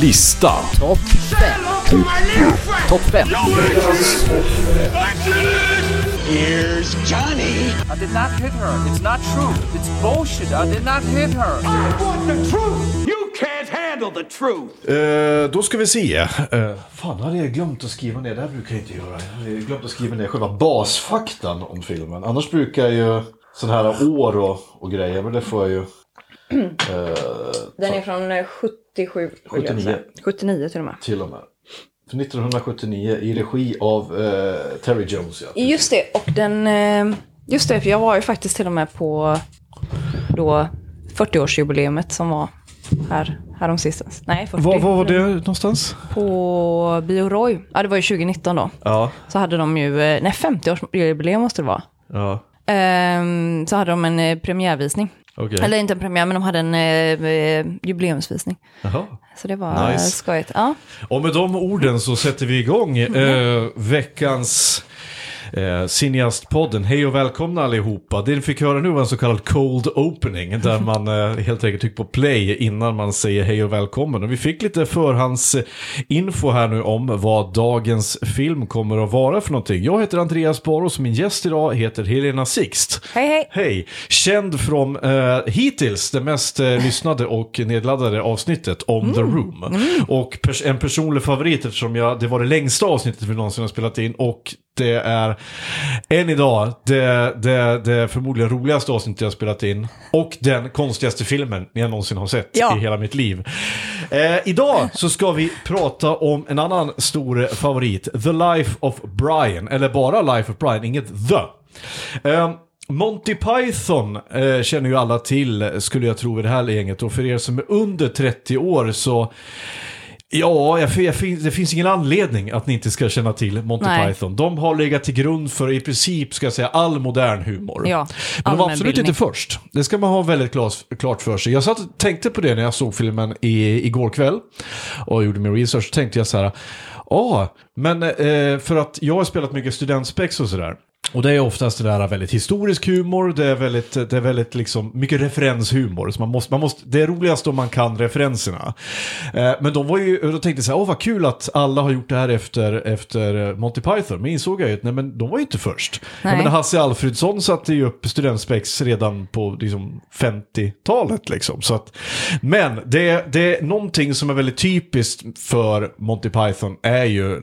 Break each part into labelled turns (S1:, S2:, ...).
S1: lista.
S2: Topp 5. Topp 5.
S3: Here's Johnny.
S4: I did not hit her. It's not true. It's bullshit. I did not hit her.
S3: I want the truth. You can't handle the truth.
S1: Eh, då ska vi se. Eh, fan, hade jag glömt att skriva ner. Det här brukar jag inte göra. Jag hade glömt att skriva ner själva basfaktan om filmen. Annars brukar jag ju sådana här år och, och grejer. Men det får jag ju. Eh,
S5: Den är från eh, 77. vill jag
S1: 79.
S5: säga. 79 till och med.
S1: till och med. För 1979 i regi av eh, Terry Jones. Ja.
S5: Just det, och den... eh, Just det, för jag var ju faktiskt till och med på då 40-årsjubileumet som var här, häromsistens. Nej, 40.
S1: Var, var var det någonstans?
S5: På Bio Roy. Ja, det var ju 2019 då.
S1: Ja.
S5: Så hade de ju, eh, nej 50-årsjubileum måste det vara.
S1: Ja.
S5: Ehm, så hade de en eh, premiärvisning.
S1: Okej.
S5: Eller inte en premiär, men de hade en eh, eh, jubileumsvisning.
S1: Jaha.
S5: Så det var
S1: nice.
S5: skojigt. Ja.
S1: Och med de orden så sätter vi igång eh, veckans eh, Cineastpodden. Hej och välkomna allihopa. Det ni fick höra nu var en så kallad cold opening där man eh, helt enkelt trycker på play innan man säger hej och välkommen. Och vi fick lite förhandsinfo här nu om vad dagens film kommer att vara för någonting. Jag heter Andreas Baros och min gäst idag heter Helena Sixt.
S5: Hej hej!
S1: Hej! Känd från eh, hittills det mest eh, lyssnade och nedladdade avsnittet om The Room. Och pers- en personlig favorit eftersom jag, det var det längsta avsnittet vi någonsin har spelat in och det är än idag det, det, det förmodligen roligaste avsnittet jag spelat in. Och den konstigaste filmen jag någonsin har sett
S5: Ja.
S1: i hela mitt liv. Eh, idag så ska vi prata om en annan stor favorit, The Life of Brian. Eller bara Life of Brian, inget The. Eh, Monty Python eh, känner ju alla till, skulle jag tro, i det här gänget. Och för er som är under 30 år så... Ja, jag, jag, det finns ingen anledning att ni inte ska känna till Monty
S5: Nej.
S1: Python. De har legat till grund för i princip, ska jag säga, all modern humor.
S5: Ja,
S1: Men de var absolut
S5: allmänbildning.
S1: inte först. Det ska man ha väldigt klart, för sig. Jag satt och tänkte på det när jag såg filmen i, igår kväll och gjorde min research. Tänkte jag så här, ja, men eh, för att jag har spelat mycket studentspex och sådär. Och det är oftast det där väldigt historisk humor, det är väldigt, det är väldigt liksom mycket referenshumor. Så man måste, man måste, det är roligast om man kan referenserna. Eh, men de var ju, då tänkte jag så här, åh vad kul att alla har gjort det här efter, efter Monty Python. Men insåg jag ju att nej men de var ju inte först. Jag
S5: Nej.
S1: menar, Hasse Alfredsson satte ju upp studentspex redan på liksom, 50-talet. Liksom. Så att, men det, det är någonting som är väldigt typiskt för Monty Python är ju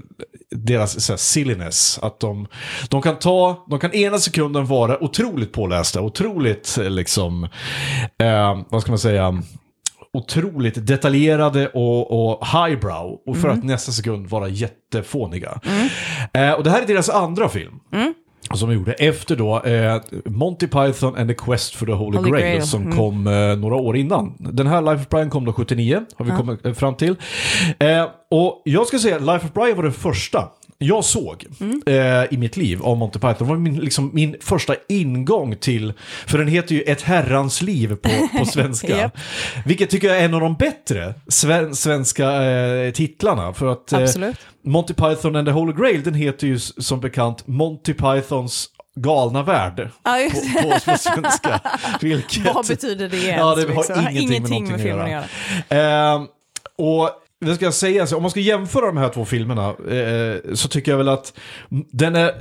S1: deras så här, silliness. Att de, de kan ta, de kan ena sekunden vara otroligt pålästa, otroligt eh, liksom, eh, vad ska man säga, otroligt detaljerade och, och highbrow. Och för att nästa sekund vara jättefåniga. Eh, och det här är deras andra film. Som de gjorde efter då eh, Monty Python and the Quest for the Holy,
S5: Holy
S1: Grail,
S5: Grail,
S1: som
S5: mm.
S1: kom eh, några år innan. Den här Life of Brian kom då 79, har vi kommit eh, fram till. Eh, och jag ska säga, Life of Brian var den första jag såg eh, i mitt liv av Monty Python. Det var min, liksom, min första ingång till, för den heter ju Ett herrans liv på, på svenska.
S5: Japp.
S1: Vilket tycker jag är en av de bättre sven, svenska eh, titlarna. För att eh. Monty Python and the Holy Grail, den heter ju som bekant Monty Pythons galna värld.
S5: Ja,
S1: På, på, på svenska. Vilket...
S5: Vad betyder det ens?
S1: Ja, det har
S5: liksom?
S1: ingenting, med någonting att göra. Ehm, och det ska jag säga, om man ska jämföra de här två filmerna eh, så tycker jag väl att den är...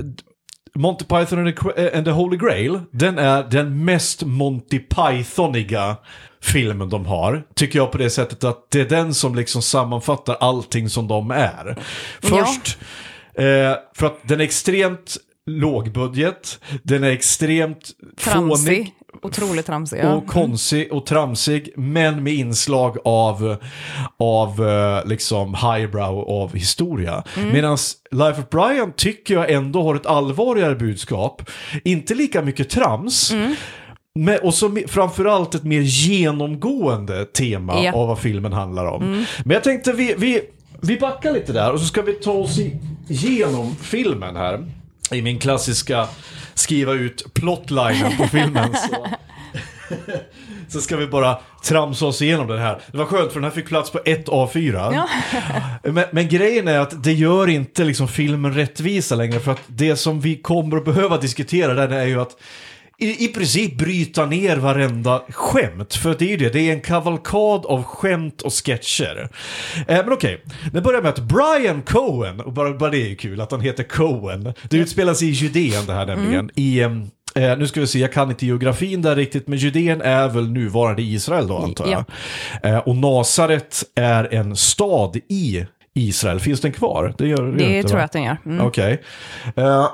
S1: Monty Python and the, Qu- and the Holy Grail, den är den mest Monty Pythoniga filmen de har. Tycker jag på det sättet att det är den som liksom sammanfattar allting som de är. Först, eh, för att den är extremt lågbudget, den är extremt fånig.
S5: Otroligt tramsig. Ja.
S1: och konstig och tramsig, men med inslag av, av eh, liksom highbrow av historia.
S5: Mm.
S1: Medan Life of Brian tycker jag ändå har ett allvarligare budskap. Inte lika mycket trams.
S5: Mm.
S1: Men, och så framförallt ett mer genomgående tema.
S5: Mm.
S1: av vad filmen handlar om. Men jag tänkte vi, vi, vi backar lite där och så ska vi ta oss igenom filmen här. I min klassiska skriva ut plotlinen på filmen. Så. Så ska vi bara tramsa oss igenom den här. Det var skönt för den här fick plats på ett A4.
S5: Ja.
S1: Men, men grejen är att det gör inte liksom filmen rättvisa längre för att det som vi kommer att behöva diskutera där är ju att i, i princip bryta ner varenda skämt. För det är ju det, det är en kavalkad av skämt och sketcher. Eh, men okej, det börjar med att Brian Cohen, och bara, bara det är ju kul att han heter Cohen. Det utspelar sig i Judeen det här nämligen. I, em, eh, nu ska vi se, jag kan inte geografin där riktigt, men Judeen är väl nuvarande Israel då antar jag. Eh, och Nasaret är en stad i Israel. Finns den kvar? Det gör
S5: Det
S1: inte,
S5: tror jag att den gör. Mm.
S1: Okej. Eh,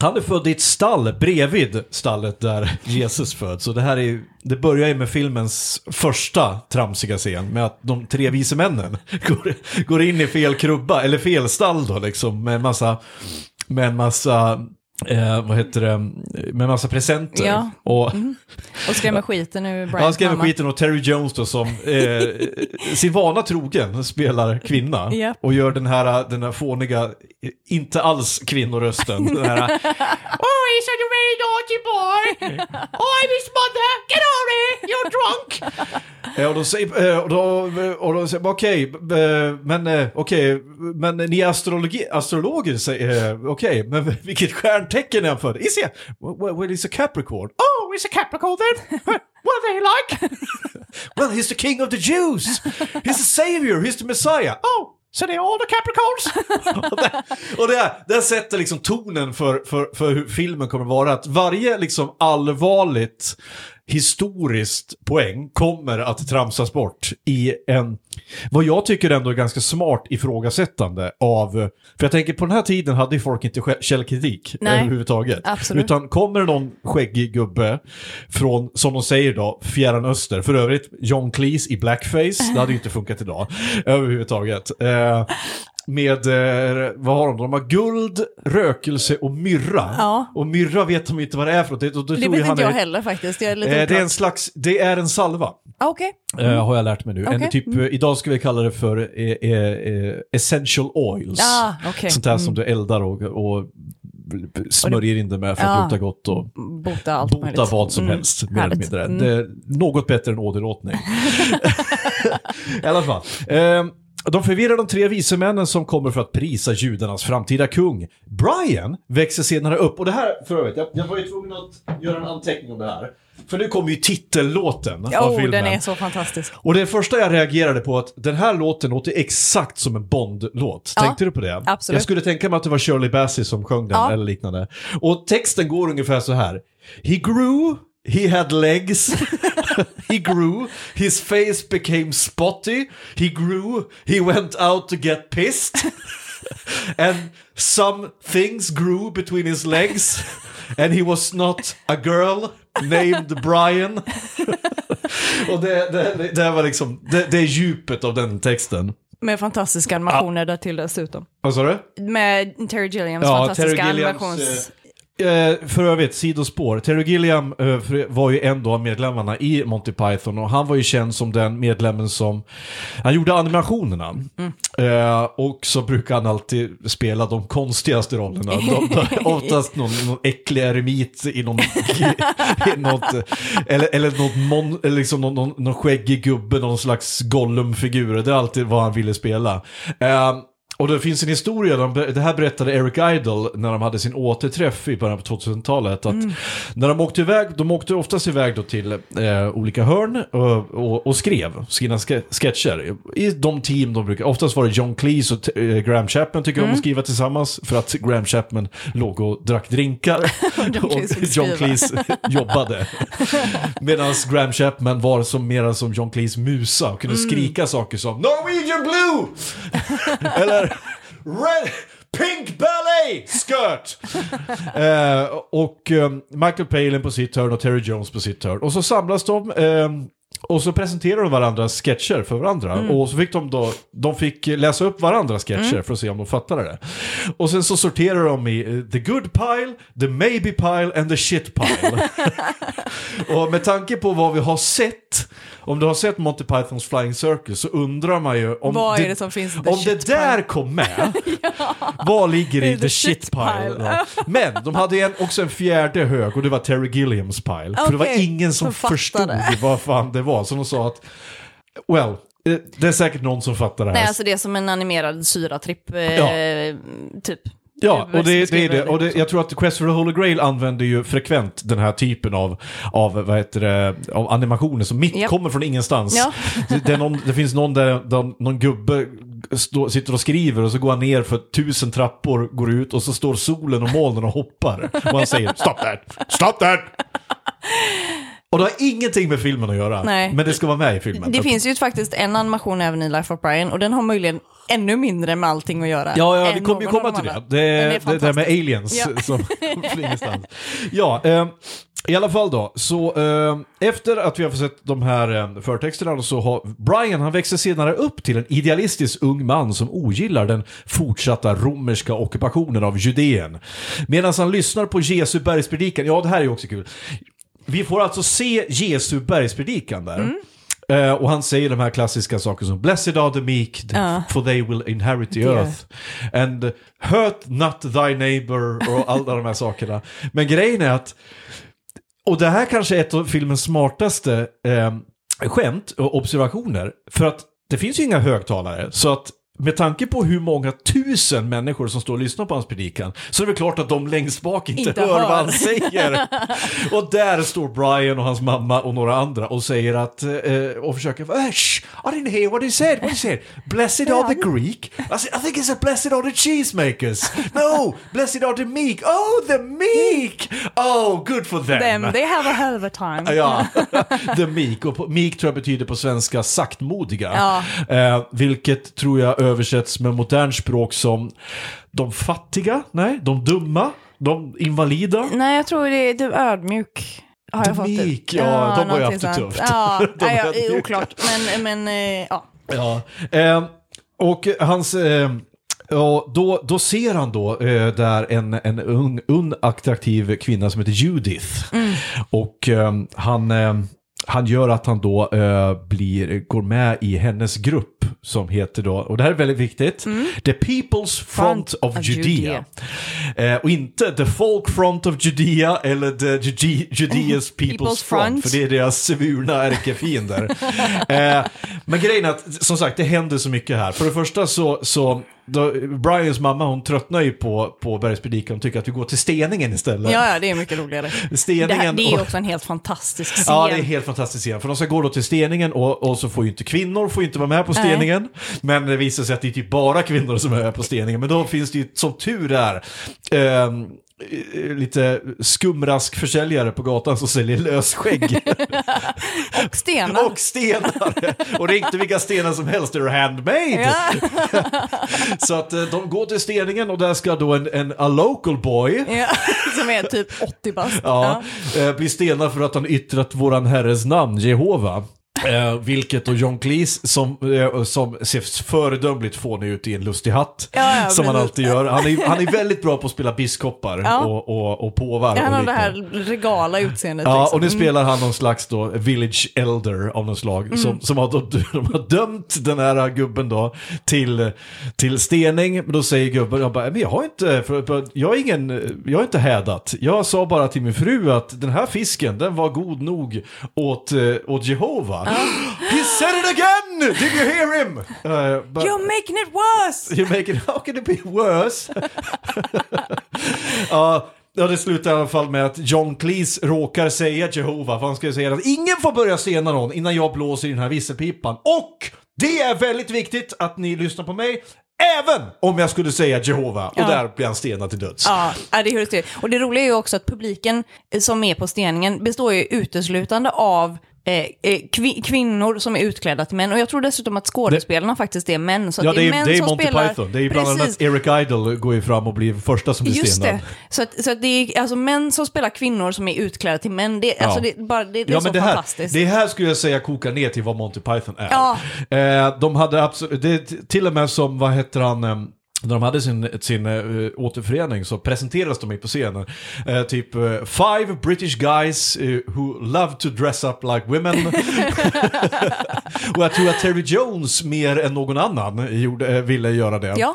S1: han är född i ett stall bredvid stallet där Jesus föds. Så det här är ju- det börjar ju med filmens första tramsiga scen med att de tre vise männen går, går in i fel krubba, eller fel stall då liksom, med en massa, med en massa, eh, vad heter det, med massa presenter.
S5: Ja.
S1: Och,
S5: Och skrämmer skiten ur Brian
S1: han skrev
S5: mamma.
S1: skiten och Terry Jones då som eh, sin vana trogen spelar kvinna.
S5: Ja.
S1: Och gör den här, den här fåniga, inte alls kvinnorösten. Den här, oh he's a very naughty boy! Oh I'm his mother! Get out of here! You're drunk! Eh, och då säger, eh, och och säger okej, eh, men eh, okej, men ni astrologi, astrologer, säger, okej, men vilket stjärntecken är han för? Is he? Well, well, he's a Capricorn. Oh, he's a Capricorn then? What are they like? well, he's the king of the Jews. He's the savior, he's the messiah. Oh, so they're all the Capricorns? och det, och det, det sätter liksom tonen för, för, för hur filmen kommer vara. Att varje liksom allvarligt historiskt poäng kommer att tramsas bort i en, vad jag tycker ändå är ganska smart ifrågasättande av, för jag tänker på den här tiden hade ju folk inte kä- källkritik
S5: Nej,
S1: överhuvudtaget.
S5: absolut.
S1: Utan kommer någon skäggig gubbe från, som de säger då, Fjärran Öster, för övrigt John Cleese i blackface, det hade ju inte funkat idag överhuvudtaget. Eh, med, eh, vad har de? De har guld, rökelse och myrra.
S5: Ja.
S1: Och myrra vet de inte vad det är för något. Det,
S5: Det
S1: tror
S5: vet inte jag
S1: är-
S5: heller faktiskt. Jag är lite
S1: Eh, det är en slags, det är en salva.
S5: Ah, Okej.
S1: eh, har jag lärt mig nu. En
S5: Okej.
S1: typ, eh, idag ska vi kalla det för eh, eh, eh, essential oils.
S5: Ah, okej.
S1: Sånt här som du eldar och, och smörjer in det med för att
S5: Ja.
S1: lukta gott och
S5: Bota allt
S1: bota vad som
S5: Mm,
S1: helst. Mer eller mindre.
S5: Mm.
S1: Det något bättre än åderlåtning. I alla fall. Eh, de förvirrar de tre vise männen som kommer för att prisa judarnas framtida kung. Brian växer senare upp, och det här för övrigt, jag, jag var ju tvungen att göra en anteckning om det här. För nu kommer ju titellåten av
S5: Oh,
S1: filmen.
S5: den är så fantastisk.
S1: Och det första jag reagerade på att den här låten låter exakt som en Bond-låt.
S5: Ja,
S1: Tänkte du på det?
S5: absolut.
S1: Jag skulle tänka mig att det var Shirley Bassey som sjöng den
S5: Ja.
S1: eller liknande. Och texten går ungefär så här. He grew, he had legs, he grew, his face became spotty, he grew, he went out to get pissed. And some things grew between his legs. And he was not a girl named Brian. Och det, det, det var liksom, det, det är djupet av den texten.
S5: Med fantastiska animationer där till dessutom.
S1: Vad sa du?
S5: Med Terry Gilliams
S1: Ja,
S5: fantastiska
S1: Terry Gilliams,
S5: animations...
S1: Eh, för övrigt, sidospår. Terry Gilliam eh, var ju en av medlemmarna i Monty Python och han var ju känd som den medlemmen som... Han gjorde animationerna. Eh, och så brukar han alltid spela de konstigaste rollerna. De, de, oftast någon, någon äcklig eremit i någon... i något, eller, eller något mon, eller liksom någon, någon, någon skäggig gubbe, någon slags Gollum-figur. Det är alltid vad han ville spela. Eh, och det finns en historia, de, det här berättade Eric Idle när de hade sin återträff i början på 2000-talet. Att När de åkte iväg, de åkte oftast iväg då till eh, olika hörn och, och, och skrev sina ske- sketcher. I de team de brukar, oftast var det John Cleese och eh, Graham Chapman tycker om att skriva tillsammans. För att Graham Chapman låg och drack drinkar. Och
S5: fick
S1: John. Cleese jobbade. Medan Graham Chapman var som mera som John Cleese musa och kunde
S5: Mm.
S1: skrika saker som Norwegian Blue! Eller Red Pink Ballet Skirt! eh, och eh, Michael Palin på sitt hörn och Terry Jones på sitt hörn. Och så samlas de eh, och så presenterar de varandras sketcher för varandra.
S5: Mm.
S1: Och så fick de då, de fick läsa upp varandras sketcher för att se om de fattade det. Och sen så sorterar de i eh, the good pile, the maybe pile and the shit pile. och med tanke på vad vi har sett, om du har sett Monty Pythons Flying Circus så undrar man ju om
S5: Vad är det som finns
S1: om det där kom med, vad ligger i the,
S5: the
S1: shit pile? Ja. Men de hade en, också en fjärde hög och det var Terry Gilliams pile. För det var ingen som
S5: som
S1: förstod vad fan det var. Så de sa att, well, eh, det är säkert någon som fattar det här.
S5: Nej, alltså det är som en animerad syratripp, eh,
S1: Ja.
S5: typ.
S1: Ja, och det, det är det. Och det, jag tror att Quest for the Holy Grail använder ju frekvent den här typen av, av, vad heter det, av animationer som mitt
S5: Japp.
S1: kommer från ingenstans.
S5: Ja.
S1: Det, det, någon, det finns någon där, där någon gubbe stå, sitter och skriver och så går han ner för tusen trappor, går ut och så står solen och molnen och hoppar. Och han säger Stop that! Stop that! Och det har ingenting med filmen att göra.
S5: Nej.
S1: Men det ska vara med i filmen.
S5: Det finns ju faktiskt en animation även i Life of Brian och den har möjligen ännu mindre med allting att göra.
S1: Ja, ja vi kommer ju komma till
S5: de
S1: det. Det, är, det där med aliens
S5: Ja.
S1: som ingenstans. Ja, eh, i alla fall då. Så eh, efter att vi har fått sett de här eh, förtexterna så har Brian, han växer senare upp till en idealistisk ung man som ogillar den fortsatta romerska ockupationen av Judeen. Medan han lyssnar på Jesu bergspredikan, ja det här är ju också kul. Vi får alltså se Jesu bergspredikan där.
S5: Mm.
S1: Eh, och han säger de här klassiska sakerna som Blessed are the meek,
S5: Ja.
S1: for they will inherit the
S5: The
S1: earth. And hurt not thy neighbor och alla de här sakerna. Men grejen är att, och det här kanske är ett av filmens smartaste eh, skämt och observationer. För att det finns ju inga högtalare. Så att med tanke på hur många tusen människor som står och lyssnar på hans predikan så är det klart att de längst bak inte,
S5: Inte
S1: hör,
S5: hör.
S1: vad han säger. och där står Brian och hans mamma och några andra och säger att, eh, och försöker, "Eh, shh, I didn't hear what he said, what he said. Blessed are the Greek. I, said, I think he said blessed are the cheesemakers. No, blessed are the meek. Oh, the meek! Oh, good for them.
S5: Them, they have a hell of a time.
S1: Ja, the meek. Och meek tror jag betyder på svenska saktmodiga.
S5: Ja.
S1: Eh, vilket tror jag översätts med modernt språk som de fattiga, nej, de dumma, de invalida.
S5: Nej, jag tror det är du ödmjuk. Har jag fått det.
S1: Mik, ja, de har ju haft det tufft.
S5: Ja,
S1: De
S5: ja,
S1: ödmjuka.
S5: oklart. Men, men eh, ja.
S1: Ja. Eh, och hans... Eh, Ja, då, då ser han då eh, där en, en ung, ung attraktiv kvinna som heter Judith. Och eh, han, eh, han gör att han då eh, blir, går med i hennes grupp som heter då, och det här är väldigt viktigt, The People's Front,
S5: Front
S1: of,
S5: of
S1: Judea. Eh, och inte The Folk Front of Judea eller The Jude- Judea's People's,
S5: People's
S1: Front,
S5: Front.
S1: för det är deras svurna ärkefiender. eh, men grejen är att, som sagt, det händer så mycket här. För det första så, så då, Brians mamma hon tröttnar ju på, på bergspredikan och tycker att vi går till steningen istället.
S5: ja, ja, det är mycket roligare. Det,
S1: Steningen
S5: här, det är också en helt fantastisk scen.
S1: Ja, det är helt fantastiskt scen. För de ska gå då till steningen och, och så får ju inte kvinnor får inte vara med på steningen. Men det visar sig att det är typ bara kvinnor som är med på steningen. Men då finns det ju, som tur är, eh, lite skumraskförsäljare på gatan som säljer lösskägg
S5: Och stenar.
S1: och stenar. Och det är inte vilka stenar som helst, det är handmade.
S5: Ja.
S1: Så att eh, de går till steningen och där ska då en, en a local boy
S5: Ja, som är typ 80 bast.
S1: Ja, eh, blir stenad för att han yttrat våran herres namn, Jehova. Eh, vilket då John Cleese som, eh, som ser föredömligt fånig ut i en lustig hatt.
S5: Ja,
S1: som han
S5: precis.
S1: alltid gör. Han är, han är väldigt bra på att spela biskoppar
S5: Ja.
S1: och, och, och påvar.
S5: Ja, han har det här regala utseendet.
S1: Ja,
S5: liksom.
S1: och nu spelar han någon slags då village elder av något slag.
S5: Mm.
S1: Som, som har, då, de har dömt den här gubben då till, till stening. Men då säger gubben, jag, bara, men jag har inte, för, för, jag, är ingen, jag har inte hädat. Jag sa bara till min fru att den här fisken, den var god nog åt, eh, åt Jehova. He said it again! Did you hear him? Uh, but-
S5: You're making it worse!
S1: You make it, how can it be worse? ja, ja, det slutar i alla fall med att John Cleese råkar säga Jehova, för han ska säga att ingen får börja stena någon innan jag blåser i den här visselpipan. Och det är väldigt viktigt att ni lyssnar på mig, även om jag skulle säga Jehova. Och
S5: Ja.
S1: där blir han stenad till döds.
S5: Ja, det är det Och det roliga är ju också att publiken som är på steningen består ju uteslutande av eh, eh, kvi- kvinnor som är utklädda till män. Och jag tror dessutom att skådespelarna faktiskt är män. Så
S1: Ja, det är,
S5: män
S1: det är
S5: som
S1: Monty
S5: spelar...
S1: Python. Det är bland annat. Eric Idle går ju fram och blir första som blir
S5: Just
S1: stenad.
S5: det. Så, att, så att det är alltså män som spelar kvinnor som är utklädda till män. Det, alltså det, bara, det, det är
S1: Ja,
S5: så
S1: men det här,
S5: fantastiskt.
S1: det här skulle jag säga kokar ner till vad Monty Python är.
S5: Ja.
S1: Eh, de hade absolut, det är till och med som, vad heter han, eh, när de hade sin, sin uh, återförening så presenterades de ju på scenen. Eh, typ eh, Five British guys eh, who love to dress up like women. Och jag tror att Terry Jones mer än någon annan gjorde, ville göra det.
S5: Ja.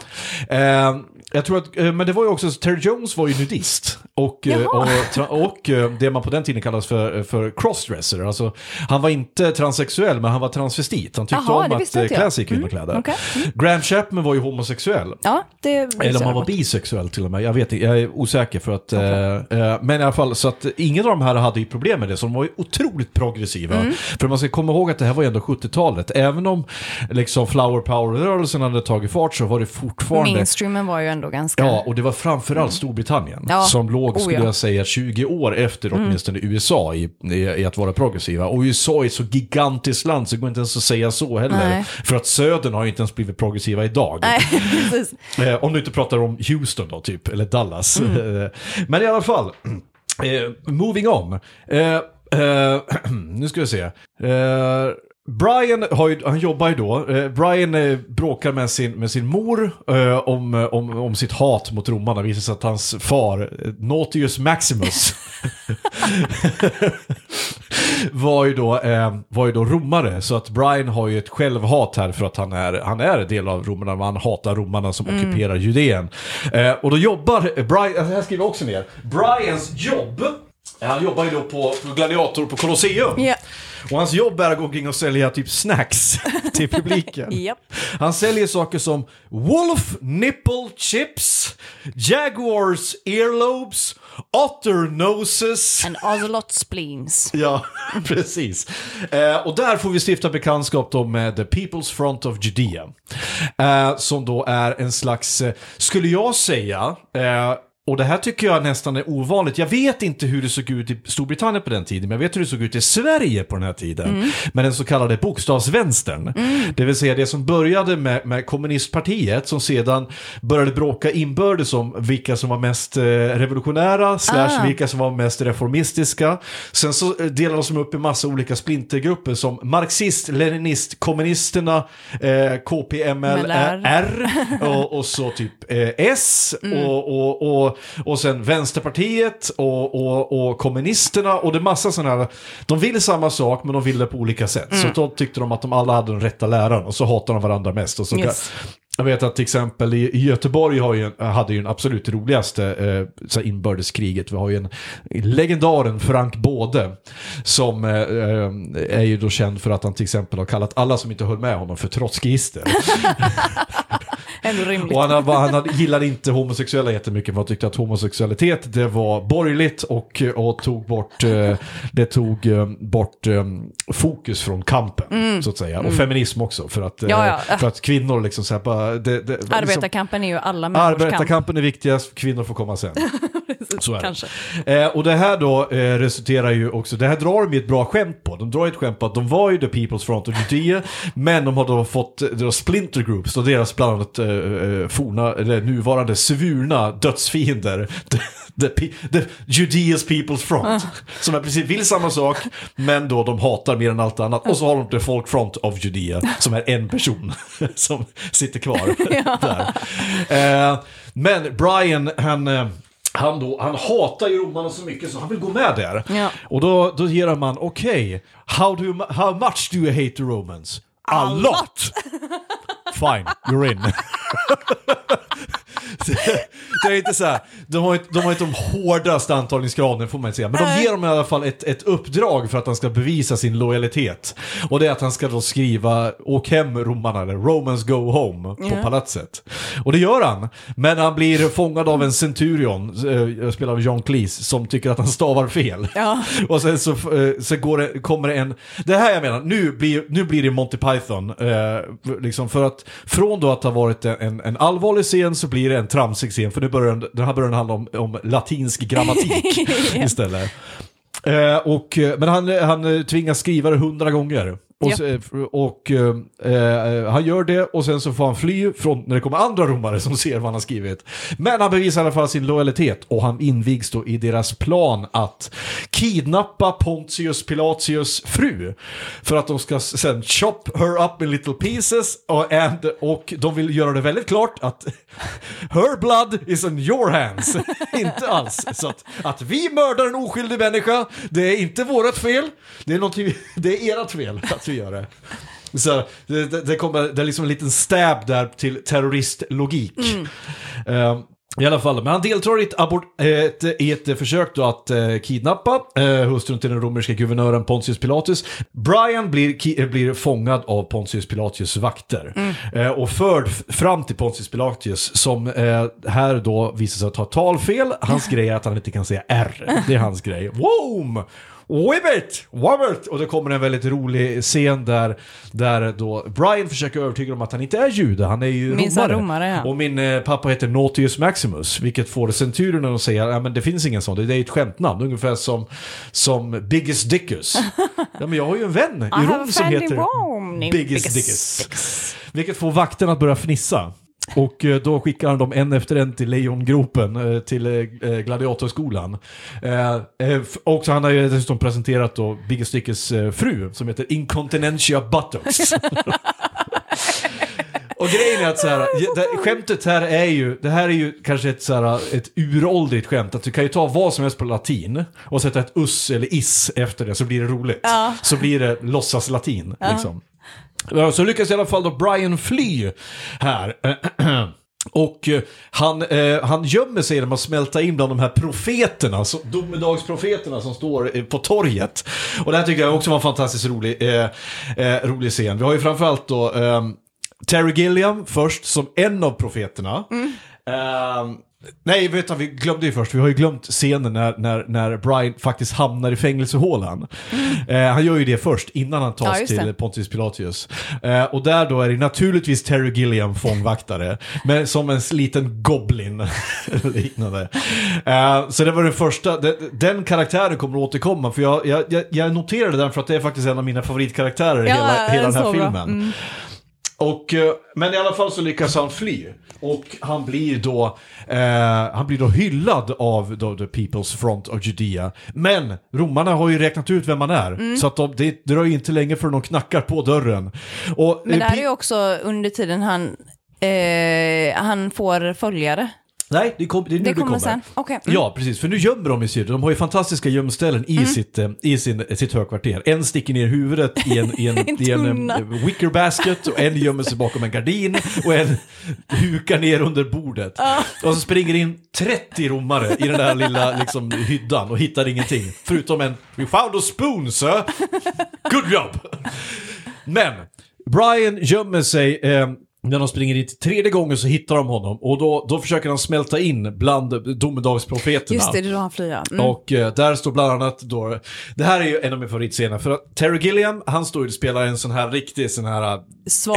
S1: Jag tror att, eh, men det var ju också, Terry Jones var ju nudist. Och, eh, och, och eh, det man på den tiden kallas för, för crossdresser. Alltså, han var inte transsexuell, men han var transvestit. Han tyckte
S5: det
S1: om att klä sig i kvinnokläder.
S5: okej.
S1: Graham Chapman var ju homosexuell.
S5: Ja,
S1: Eller om han var bisexuell till och med, jag vet inte, jag är osäker för att... eh, eh, men i alla fall, så att ingen av de här hade ju problem med det, så de var ju otroligt progressiva.
S5: Mm.
S1: För man ska komma ihåg att det här var ju ändå 70-talet, även om liksom flower power-rörelsen hade tagit fart så var det fortfarande...
S5: Mainstreamen var ju ändå ganska...
S1: Ja, och det var framförallt Storbritannien
S5: Mm. Ja.
S1: som låg,
S5: Oh,
S1: skulle
S5: ja. Mm.
S1: jag säga, 20 år efter åtminstone USA i, i, i att vara progressiva. Och USA är så gigantiskt land så det går inte ens att säga så heller.
S5: Nej.
S1: För att Södern har ju inte ens blivit progressiva idag.
S5: Nej.
S1: Eh, om du inte pratar om Houston då, typ, eller Dallas.
S5: Mm.
S1: Eh, Men i alla fall, eh, moving on. Eh, nu ska vi se. Eh, Brian har ju, han jobbar ju då, eh, Brian eh, bråkar med sin, med sin mor eh, om, om, om sitt hat mot romarna. Det visar sig att hans far, Nautius Maximus, var ju, då, var ju då romare. Så att Brian har ju ett självhat här för att han är, han är del av romarna, men han hatar romarna som ockuperar Judeen. Och då jobbar Brian, alltså här skriver jag också ner, Brians jobb, han jobbar ju då på, på Gladiator på Colosseum.
S5: Ja.
S1: Och hans jobb är att gå omkring och sälja typ snacks till publiken.
S5: Japp.
S1: Han säljer saker som Wolf Nipple Chips, Jaguars Earlobes, Otter Noses.
S5: And ocelot spleens.
S1: Ja, precis. Eh, och där får vi stifta bekantskap då med The People's Front of Judea. Eh, som då är en slags, eh, skulle jag säga, eh, och det här tycker jag nästan är ovanligt. Jag vet inte hur det såg ut i Storbritannien på den tiden, men jag vet hur det såg ut i Sverige på den här tiden. Med den så kallade bokstavsvänstern. Det vill säga det som började med, med kommunistpartiet, som sedan började bråka inbördes om vilka som var mest eh, revolutionära, slash
S5: Ah.
S1: vilka som var mest reformistiska. Sen så eh, delades de upp i massa olika splintergrupper som marxist, leninist, kommunisterna, eh, KPML,
S5: MLR.
S1: R och, och så typ eh, S och, och, och, och sen Vänsterpartiet och, och, och kommunisterna och det är massa sådana här. De vill samma sak men de vill det på olika sätt. Så då tyckte de att de alla hade den rätta läran och så hatar de varandra mest. Och så
S5: Yes.
S1: Jag vet att till exempel i, Göteborg har ju, en- hade ju den absolut roligaste eh, inbördeskriget. Vi har ju en legendaren Frank Både som eh, eh, är ju då känd för att han till exempel har kallat alla som inte höll med honom för trotskister.
S5: Ändå rimligt.
S1: Och han, han gillade inte homosexuella jättemycket för han tyckte att homosexualitet det var borgerligt och, och tog bort, eh, det tog eh, bort eh, fokus från kampen så att säga. Och feminism också för att,
S5: Mm. Ja, ja.
S1: för att kvinnor liksom så här bara... Det, det, liksom,
S5: Arbetarkampen är ju alla människors kamp.
S1: Arbetarkampen är viktigast, kvinnor får komma sen. Så är det.
S5: Kanske.
S1: Eh, och det här då resulterar ju också, det här drar de ju ett bra skämt på. De drar ju ett skämt på att de var ju The People's Front of Judea, men de har då fått då splinter groups, och deras bland annat eh, eh, forna, eller nuvarande svurna dödsfiender. The, the, the Judeas People's Front. Som i princip vill samma sak, men då de hatar mer än allt annat. Och så har de The Folk Front of Judea, som är en person som sitter kvar där. Eh, men Brian, han... Eh, han, då, han hatar ju romarna så mycket så han vill gå med där.
S5: Ja.
S1: Och då, då ger man, okej, how, do you- how much do you hate the Romans? A lot! Fine, you're in. det är inte så här, de har inte, de har inte de hårdaste antagningskraven får man säga. Men de ger dem i alla fall ett, ett uppdrag för att han ska bevisa sin lojalitet. Och det är att han ska då skriva Åk hem romarna, eller Romans go home på palatset. Och det gör han. Men han blir fångad av en centurion, eh, spelad av John Cleese, som tycker att han stavar fel.
S5: Ja.
S1: Och sen så, eh, så går det, kommer det en... Det här jag menar, nu blir, nu blir det Monty Python. Eh, liksom för att från då att ha varit en, en allvarlig scen så blir det en tramsig scen. För nu börjar den, här börjar den handla om, om latinsk grammatik istället. Eh, och, eh, men han, han tvingas skriva det hundra gånger. Och,
S5: Ja.
S1: så- eh, och eh, eh, han gör det och sen så får han fly från när det kommer andra romare som ser vad han har skrivit. Men han bevisar i alla fall sin lojalitet och han invigs då i deras plan att kidnappa Pontius Pilatius fru. För att de ska sen chop her up in little pieces och, and, och de vill göra det väldigt klart att her blood is in your hands. inte alls. Så att, att vi mördar en oskyldig människa, det är inte vårt fel. Det är, någonting- det är ert fel att vi gör det. Så det, det, kommer, det är liksom en liten stab där till terroristlogik. Eh, I alla fall, men han deltar i ett, abort, ett, i ett försök då att eh, kidnappa eh, hustrun till den romerska guvernören Pontius Pilatus. Brian blir, ki- blir fångad av Pontius Pilatus vakter eh, och förd fram till Pontius Pilatus som eh, här då visar sig ta talfel. Hans grej är att han inte kan säga R. Det är hans grej. Wom! Wibbit! Wobbit! Och det kommer en väldigt rolig scen där, där då Brian försöker övertyga dem att han inte är jude, han är ju
S5: Minns
S1: romare.
S5: romare, ja.
S1: Och min eh, pappa heter Nautius Maximus, vilket får centurierna att säga ja men det finns ingen sån, det är ett skämtnamn, ungefär som, som Biggest Dickus. ja men jag har ju en vän i
S5: have
S1: Rom som heter Biggest
S5: Biggest
S1: Dickus. Vilket får vakterna att börja fnissa. Och eh, då skickar han dem en efter en till lejongropen, eh, till eh, gladiatorskolan. Och han har ju dessutom presenterat då Biggest Dickus eh, fru, som heter Incontinentia Buttocks. Och grejen är att så här, ja, det, skämtet här är ju, det här är ju kanske ett, så här, ett uråldrigt skämt, att du kan ju ta vad som helst på latin och sätta ett us eller is efter det så blir det roligt. Så blir det låtsas latin. Liksom. Så lyckas i alla fall då Brian fly här. Och eh, han, eh, han gömmer sig genom att smälta in bland de här profeterna, så, domedagsprofeterna som står eh, på torget. Och det här tycker jag också var en fantastiskt rolig, eh, eh, rolig scen. Vi har ju framförallt då ehm, Terry Gilliam först som en av profeterna. Ehm, nej, vet du, vi glömde ju först, vi har ju glömt scenen när, när, när Brian faktiskt hamnar i fängelsehålan. Eh, han gör ju det först, innan han
S5: Ja,
S1: tas
S5: just
S1: till
S5: det.
S1: Pontius Pilatus. Eh, och där då är det naturligtvis Terry Gilliam fångvaktare, men som en liten goblin liknande. Eh, så det var den första, den, den karaktären kommer att återkomma, för jag, jag, jag- noterade den för att det är faktiskt en av mina favoritkaraktärer i
S5: Ja,
S1: hela, hela den här
S5: så bra.
S1: Och, eh, men i alla fall så lyckas han fly. Och han blir då, eh, han blir då hyllad av då, The People's Front of Judea. Men romarna har ju räknat ut vem han är.
S5: Mm.
S1: Så att de, det dröjer inte länge förrän de knackar på dörren. Och,
S5: Men
S1: eh,
S5: det här
S1: Pi-
S5: är ju också under tiden han, eh, han får följare.
S1: Nej, det, kom, det är nu
S5: Det
S1: det
S5: kommer
S1: kommer.
S5: sen. Okej. Mm.
S1: Ja, precis. För nu gömmer de i Syrien. De har ju fantastiska gömställen i, sitt, eh, i sin, sitt högkvarter. En sticker ner huvudet i en, i en,
S5: En
S1: i en, eh, wicker basket och en gömmer sig bakom en gardin och en hukar ner under bordet. Och så springer in 30 romare i den där lilla liksom, hyddan och hittar ingenting. Förutom en “We found a spoon, sir! Good job!” Men Brian gömmer sig eh, när de springer dit tredje gången så hittar de honom och då, då försöker han smälta in bland domedagsprofeterna.
S5: Just det, det är då han flyr. Mm.
S1: Och eh, där står bland annat då, det här är ju en av mina favoritscener, för att Terry Gilliam, han står ju och spelar en sån här riktig sån här eh,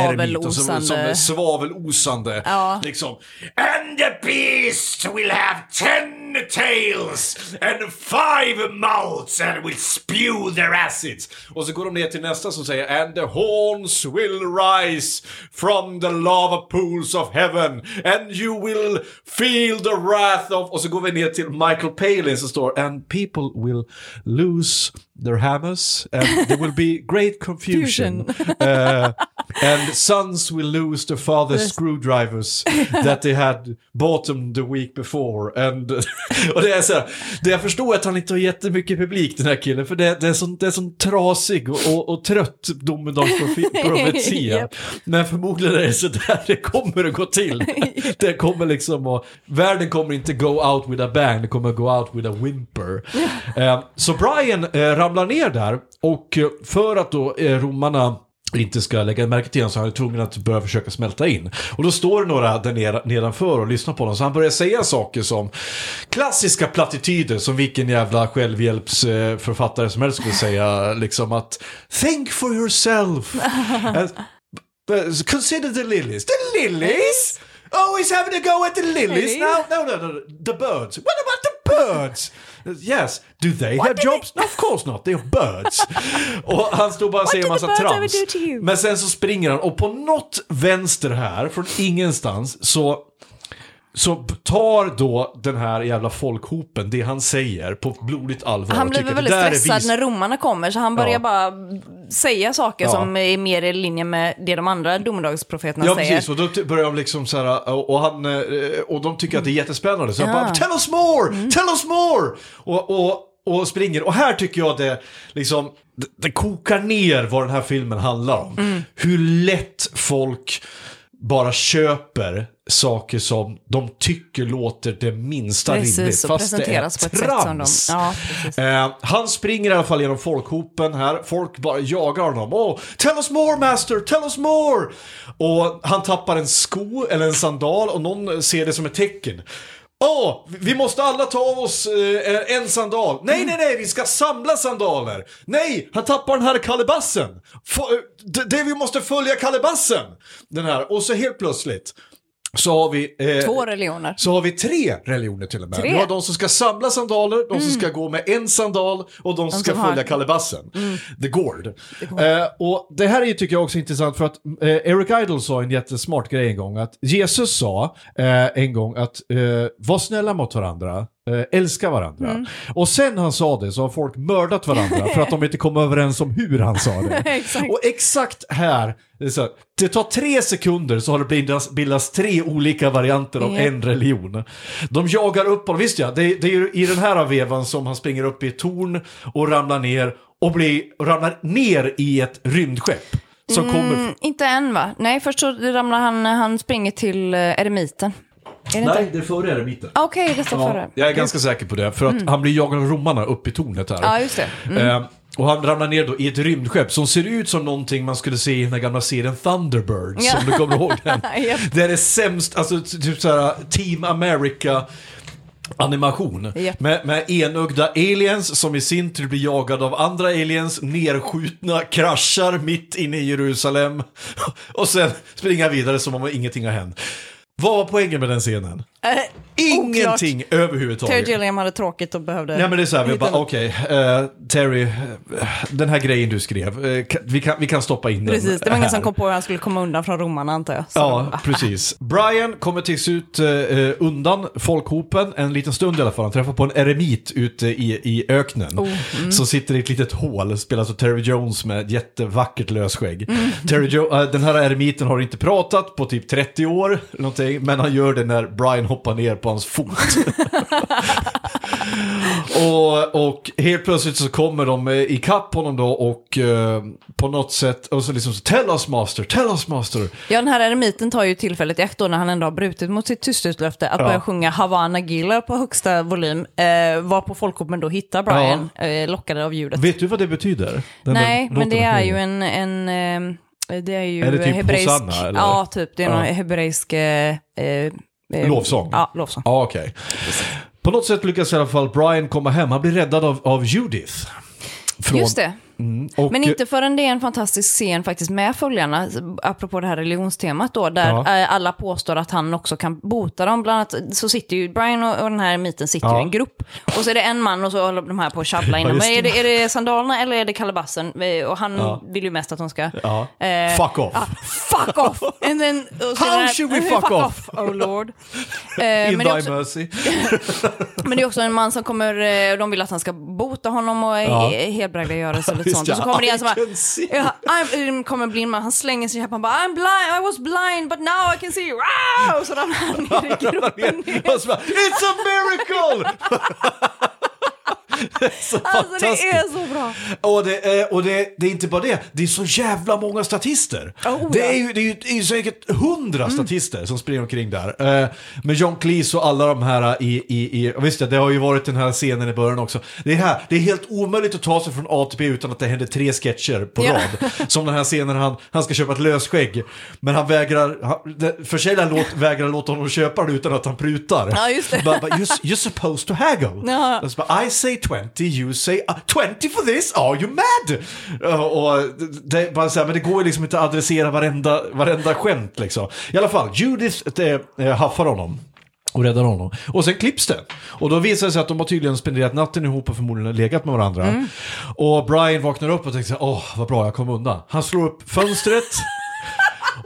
S1: eremit, och som, som
S5: Svavelosande.
S1: svavelosande.
S5: Ja.
S1: Liksom. And the beast will have ten tails and five mouths and will spew their acids. Och så går de ner till nästa som säger and the horns will rise from the lava pools of heaven and you will feel the wrath of... Och så går vi ner till Michael Palin som står and people will lose their hammers and there will be great confusion. Uh, and sons will lose their father's screwdrivers that they had bought them the week before. And, och det är så här, det jag förstår att han inte har jättemycket publik den här killen, för det, det är sån, det är sån trasig och, och, och trött domedagsprofetia.
S5: Japp.
S1: Men förmodligen är det så där det kommer att gå till. Det kommer liksom att, världen kommer inte go out with a bang, det kommer go out with a whimper. Eh, så Brian eh, ramlar ner där och eh, för att då eh, romarna inte ska lägga märke till honom så är han tvungen att börja försöka smälta in. Och då står det några där nere, nedanför och lyssnar på honom. Så han börjar säga saker som klassiska plattityder som vilken jävla självhjälpsförfattare som helst skulle säga. Liksom att think for yourself. And, but consider the lilies. The lilies? Oh, he's having a go at the lilies now? No, no, no, the birds. What about the birds? Yes, do they have jobs? No, of course not, they are birds. och han står bara och säger en massa trams. Men sen så springer han och på något vänster här, från ingenstans, så så tar då den här jävla folkhopen det han säger på blodigt allvar.
S5: Han blir väldigt stressad när romarna kommer, så han börjar
S1: Ja.
S5: bara säga saker
S1: Ja.
S5: som är mer i linje med det de andra domedagsprofeterna
S1: Ja,
S5: säger.
S1: precis. Och då börjar de liksom så här, och, han, eh, och de tycker att det är jättespännande. Så han
S5: Ja.
S1: bara, tell us more! Tell us more! Och, och, och springer. Och här tycker jag det liksom, det, det kokar ner vad den här filmen handlar om. Hur lätt folk bara köper saker som de tycker låter det minsta rimligt.
S5: Precis, och
S1: Fast det är
S5: som de...
S1: trams.
S5: Ja.
S1: Eh, han springer i alla fall genom folkhopen här. Folk bara jagar honom. Oh, tell us more master, tell us more! Och han tappar en sko eller en sandal och någon ser det som ett tecken. Åh, vi måste alla ta av oss eh, en sandal. Nej, nej, nej, vi ska samla sandaler. Nej, han tappar den här kalebassen. F- eh, det, det vi måste följa kalebassen. Den här, och så helt plötsligt så har vi... eh,
S5: Två religioner.
S1: så har vi tre religioner till och med.
S5: Tre? Mm.
S1: Vi har de som ska samla sandaler, de som ska gå med en sandal och de som ska
S5: som har-
S1: följa kalebassen. The Gord. Eh, och det här är tycker jag också intressant för att eh, Eric Idle sa en jättesmart grej en gång. Att Jesus sa eh, en gång att eh, var snälla mot varandra. Eh, Älska varandra.
S5: Mm.
S1: Och sen han sa det så har folk mördat varandra för att de inte kom överens om hur han sa det.
S5: Exakt.
S1: Och exakt här, det, så, det tar tre sekunder så har det bildats, bildats tre olika varianter av
S5: Ja.
S1: en religion. De jagar upp honom, visst ja, det, det är i den här vevan som han springer upp i ett torn och ramlar ner och blir, ramlar ner i ett rymdskepp. Som kommer...
S5: Mm, inte än va? Nej, först så ramlar han, han springer till eh, eremiten. Är det inte?
S1: Nej, det är före eremiten.
S5: Ah, Okej, det står före.
S1: Jag är ganska säker på det, för att han blir jagad av romarna upp i tornet här.
S5: Ja, just det.
S1: Eh, och han ramlar ner då i ett rymdskepp som ser ut som någonting man skulle se i den här gamla serien Thunderbirds,
S5: Ja.
S1: om du kommer ihåg den.
S5: Japp.
S1: Det är det sämst, alltså typ såhär Team America animation.
S5: Japp.
S1: Med, med enögda aliens som i sin tur blir jagade av andra aliens, nerskjutna, kraschar mitt inne i Jerusalem och sen springa vidare som om ingenting har hänt. Vad var poängen med den scenen?
S5: Eh,
S1: Ingenting
S5: Terry
S1: överhuvudtaget.
S5: Gilliam hade tråkigt och behövde...
S1: Nej men det är så här, vi bara okej, eh, Terry, eh, den här grejen du skrev, ka- vi, kan, vi kan stoppa in den
S5: Precis, det var ingen som kom på hur han skulle komma undan från romarna antar jag. Så
S1: Ja, precis. Brian kommer till slut undan folkhopen, en liten stund i alla fall. Han träffar på en eremit ute i, i öknen.
S5: Oh, mm.
S1: Som sitter i ett litet hål, spelas av Terry Jones med ett jättevackert lösskägg.
S5: Mm.
S1: Terry jo- den här eremiten har inte pratat på typ 30 år, någonting, men han gör det när Brian hoppar ner på hans fot. och, och helt plötsligt så kommer de eh, ikapp honom då och eh, på något sätt, och så liksom så, tell us master, tell us master.
S5: Ja, den här eremiten tar ju tillfället i akt då när han ändå har brutit mot sitt tysthetslöfte att
S1: Ja.
S5: börja sjunga Havana Gilla på högsta volym. Eh, var på folkhopen då hittar Brian, eh, lockade av ljudet.
S1: Vet du vad det betyder? Den
S5: Nej, men det är ju en... en eh, det är ju
S1: Är det typ
S5: hebreisk...
S1: Hosanna, eller?
S5: Ja, typ. Det är
S1: Ja.
S5: någon hebreisk... Eh, eh,
S1: Lovsång?
S5: Ja, lovsång.
S1: Ja, okej. På något sätt lyckas i alla fall Brian komma hem. Han blir räddad av, av Judith. Från,
S5: Just det.
S1: Och,
S5: Men inte förrän det är en fantastisk scen faktiskt med följarna, apropå det här religionstemat då, där
S1: Ja.
S5: eh, alla påstår att han också kan bota dem. Bland annat så sitter ju Brian och, och den här miten sitter
S1: Ja.
S5: i en grupp. Och så är det en man och så håller de här på att tjabbla innan.
S1: just
S5: Men är
S1: det.
S5: är det sandalerna eller är det kalabassen? Eh, Och han
S1: Ja.
S5: vill ju mest att de ska...
S1: Ja.
S5: eh,
S1: Fuck off.
S5: ja, fuck off! And then,
S1: How
S5: här-
S1: should we fuck off?
S5: Oh lord. Eh,
S1: In
S5: men,
S1: thy
S5: också,
S1: mercy.
S5: men det är också en man som kommer, eh, och de vill att han ska bota honom och
S1: Ja.
S5: ja.
S1: Just
S5: sånt. Och så kommer det en som
S1: I
S5: bara. Ja, I'm, kommer en blind man, han slänger sig upp, han bara I'm blind, I was blind but now I can see. Wow! Och så ramlar han ner i gropen.
S1: It's a miracle! så
S5: Alltså det är så bra.
S1: Och, det, är, och det, det är inte bara det, det är så jävla många statister.
S5: Oh,
S1: det.
S5: Mm.
S1: är ju, det är ju det är ju säkert hundra statister som springer omkring där. Eh, med John Cleese och alla de här i, i, i visst ja, det har ju varit den här scenen i början också. Det är, här, det är helt omöjligt att ta sig från A till B utan att det händer tre sketcher på
S5: Ja.
S1: rad. Som den här scenen han, han ska köpa ett lösskägg, men han vägrar, han, försäljaren låt, vägrar låta honom köpa det utan att han prutar.
S5: Ja, just det.
S1: But, but you're, you're supposed to haggle.
S5: Ja.
S1: Och så bara, I say 20, you say uh, 20 for this, are you mad? Uh, och det, bara så här, men det går ju liksom inte att adressera varenda, varenda skämt liksom. I alla fall, Judith äh, haffar honom. Och räddar honom. Och sen klipps det. Och då visar det sig att de har tydligen spenderat natten ihop och förmodligen legat med varandra.
S5: Mm.
S1: Och Brian vaknar upp och tänker så här, åh vad bra jag kom undan. Han slår upp fönstret.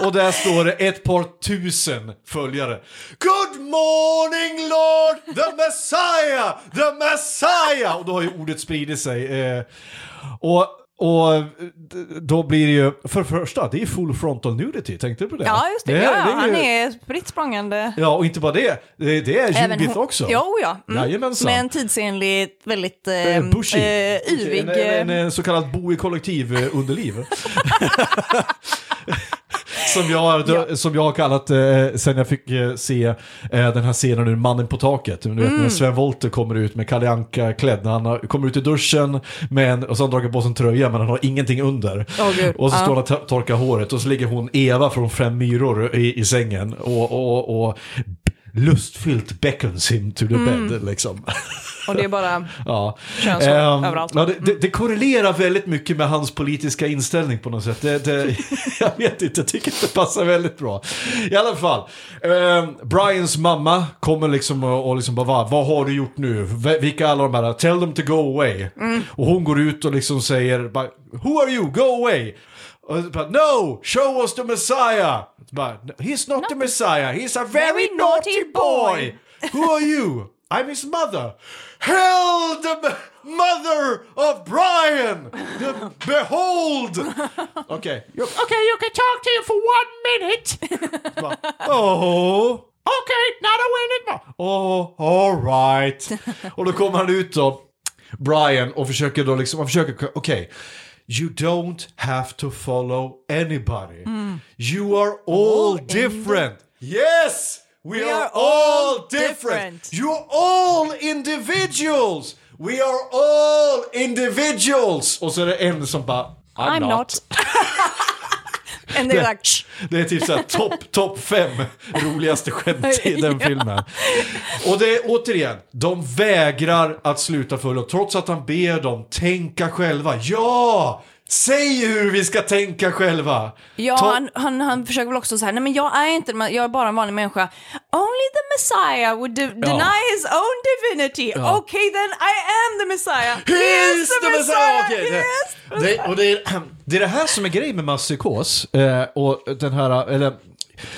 S1: Och där står det ett par tusen följare. Good morning Lord, the Messiah, the Messiah! Och då har ju ordet spridit sig. Eh, och, och då blir det ju, för det första, det är full frontal nudity, tänkte du på det?
S5: Ja, just det.
S1: är-
S5: ja, ja,
S1: ju-
S5: han är spritt språngande.
S1: Ja, och inte bara det, det, det är
S5: Även hon-
S1: också.
S5: Jo, ja. Mm.
S1: Jajamensan.
S5: Med en tidsenlig, väldigt eh,
S1: Eh,
S5: eh, yvig...
S1: En, en,
S5: eh,
S1: en så kallad bo i kollektiv eh, underliv. som, jag, som jag har kallat eh, sen jag fick eh, se eh, den här scenen ur Mannen på taket. Du vet
S5: Mm.
S1: när Sven Wollter kommer ut med Kalle Anka klädd. När han har, kommer ut i duschen med en, och så har han dragit på sig en tröja men han har ingenting under.
S5: Gud.
S1: och så
S5: Ja.
S1: står han och to- torkar håret och så ligger hon Eva från Fem myror i, i sängen. Och, och, och lustfyllt beckons him to the
S5: Mm.
S1: bed liksom.
S5: Och det är bara...
S1: Ja.
S5: Könshår
S1: Ehm,
S5: överallt.
S1: Ja, det, det, det korrelerar väldigt mycket med hans politiska inställning på något sätt. Det, jag vet inte, jag tycker att det passar väldigt bra. I alla fall, ehm, Brians mamma kommer liksom och, och liksom bara, "Va, vad har du gjort nu? Vilka alla de här? Tell them to go away.
S5: Mm.
S1: Och hon går ut och liksom säger, who are you? Go away. Och så bara, no, show us the Messiah. Så Bara, He's not the Messiah, he's a very,
S5: Very
S1: naughty
S5: naughty
S1: boy. Who are you? I'm his mother. Hell, the mother of Brian! The, behold! Okay, you, okay, you can talk to you for one minute. Bara, oh, okay, not a minute more. Oh, all right. Och då kommer han ut då, Brian, och försöker då liksom, han försöker, okej. You don't have to follow anybody. You are all, different. Yes! We, are, all different.
S5: different.
S1: You're all individuals. We are all individuals. Och så är det en som bara, I'm,
S5: I'm
S1: not.
S5: not. They're like... "Shh."
S1: Det är typ såhär topp top fem roligaste skämt i den filmen. Och det är återigen, de vägrar att sluta följa, trots att han ber dem tänka själva. Ja! Säg hur vi ska tänka själva!
S5: Ja,
S1: Ta-
S5: han, han, han försöker väl också säga, nej men jag är inte, jag är bara en vanlig människa. Only the Messiah would de- deny his own divinity.
S1: Ja.
S5: Okay then, I am the Messiah.
S1: He's the Messiah! Okej,
S5: He
S1: det,
S5: is the
S1: det, och det, är, det är det här som är grejen med masspsykos. Eh, och den här, eller...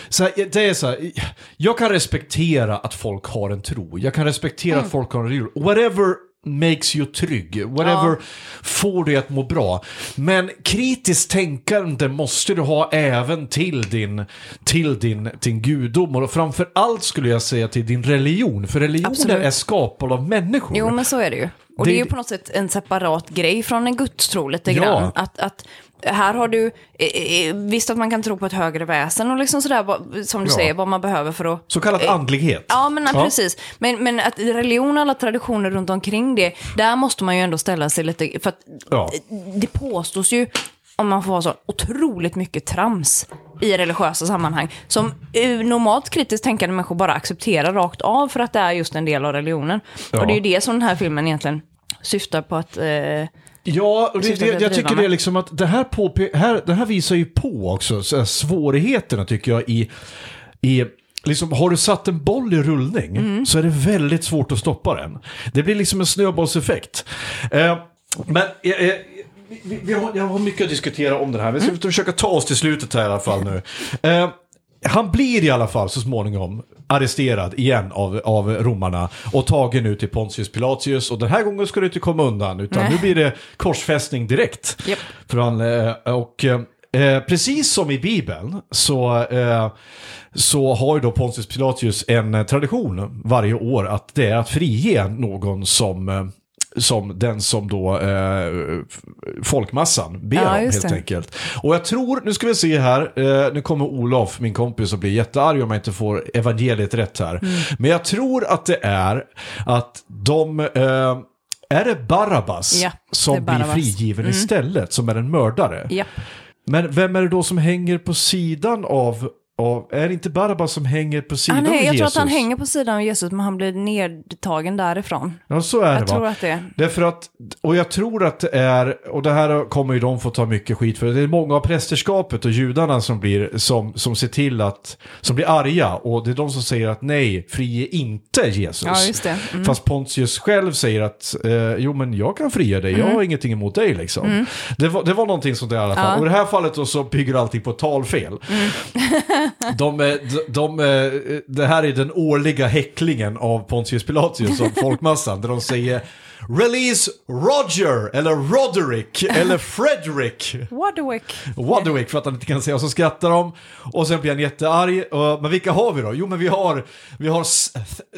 S1: Så här, det är så här, jag kan respektera att folk har en tro. Jag kan respektera
S5: Mm.
S1: att folk har en religion. Whatever makes you trygg. Whatever får dig att må bra. Men kritiskt tänkande måste du ha även till din, till din, din gudom. Och framför allt skulle jag säga till din religion. För religioner
S5: Absolut.
S1: är skapade av människor.
S5: Jo, men så är det ju. Och
S1: Det-
S5: det, är ju på något sätt en separat grej från en gudstro lite
S1: Ja.
S5: grann. Att, att här har du, eh, eh, visst att man kan tro på ett högre väsen och liksom sådär, som du
S1: Ja.
S5: säger, vad man behöver för att...
S1: Så kallad
S5: eh,
S1: andlighet.
S5: Ja, men precis. Men, men att religion och alla traditioner runt omkring det, där måste man ju ändå ställa sig lite, för att
S1: Ja.
S5: det påstås ju, om man får vara så, otroligt mycket trams i religiösa sammanhang som eh, normalt kritiskt tänkande människor bara accepterar rakt av för att det är just en del av religionen.
S1: Ja.
S5: Och det är ju det som den här filmen egentligen syftar på att... Eh,
S1: Ja, och det, det, jag
S5: att
S1: tycker det är liksom att det här, påpe- här, det här visar ju på också så här, svårigheterna tycker jag i, i Liksom, har du satt en boll i rullning
S5: Mm.
S1: så är det väldigt svårt att stoppa den. Det blir liksom en snöbollseffekt. Eh, men eh, eh, vi, vi har, jag har mycket att diskutera om det här. Vi ska
S5: Mm.
S1: försöka ta oss till slutet här i alla fall nu. Eh, han blir i alla fall så småningom arresterad igen av, av romarna och tagen ut till Pontius Pilatius. Och den här gången ska du inte komma undan utan
S5: Nej.
S1: nu blir det korsfästning direkt.
S5: Japp.
S1: För han, eh, och eh, precis som i Bibeln så, eh, så har ju då Pontius Pilatius en tradition varje år att det är att frige någon som eh, som den som då eh, folkmassan ber
S5: Ja,
S1: om helt
S5: det.
S1: enkelt. Och jag tror, nu ska vi se här, eh, nu kommer Olof, min kompis, att bli jättearg om jag inte får evangeliet rätt här.
S5: Mm.
S1: Men jag tror att det är att de, eh, är det Barabbas
S5: Ja,
S1: som
S5: det är
S1: blir
S5: Barabbas. Mm.
S1: frigiven istället, som är en mördare?
S5: Japp.
S1: Men vem är det då som hänger på sidan av, av är det inte Barabbas som hänger på sidan
S5: Han,
S1: av
S5: är- jag
S1: Jesus?
S5: tror att han hänger på sidan av Jesus, men han blir nedtagen därifrån.
S1: Ja, så är det
S5: Jag tror att det är.
S1: Därför att, och jag tror att det är, och det här kommer ju de få ta mycket skit för, det är många av prästerskapet och judarna som blir, som, som ser till att, som blir arga och det är de som säger att nej, frige inte Jesus.
S5: Ja, just det. Mm.
S1: Fast Pontius själv säger att, eh, jo men jag kan fria dig, jag har ingenting emot dig liksom. Det, var, det var någonting sånt i alla fall.
S5: Mm. Ja.
S1: Och i det här fallet då så bygger allting på talfel. de, de, de, det här är den årliga häcklingen av Pontius Pilatius av folkmassan, där de säger Release Roger, eller Roderick, eller Frederick.
S5: Wadwick.
S1: Wadwick för att han inte kan säga, och så skrattar de och sen blir han jättearg. Men vilka har vi då? Jo men vi har, vi har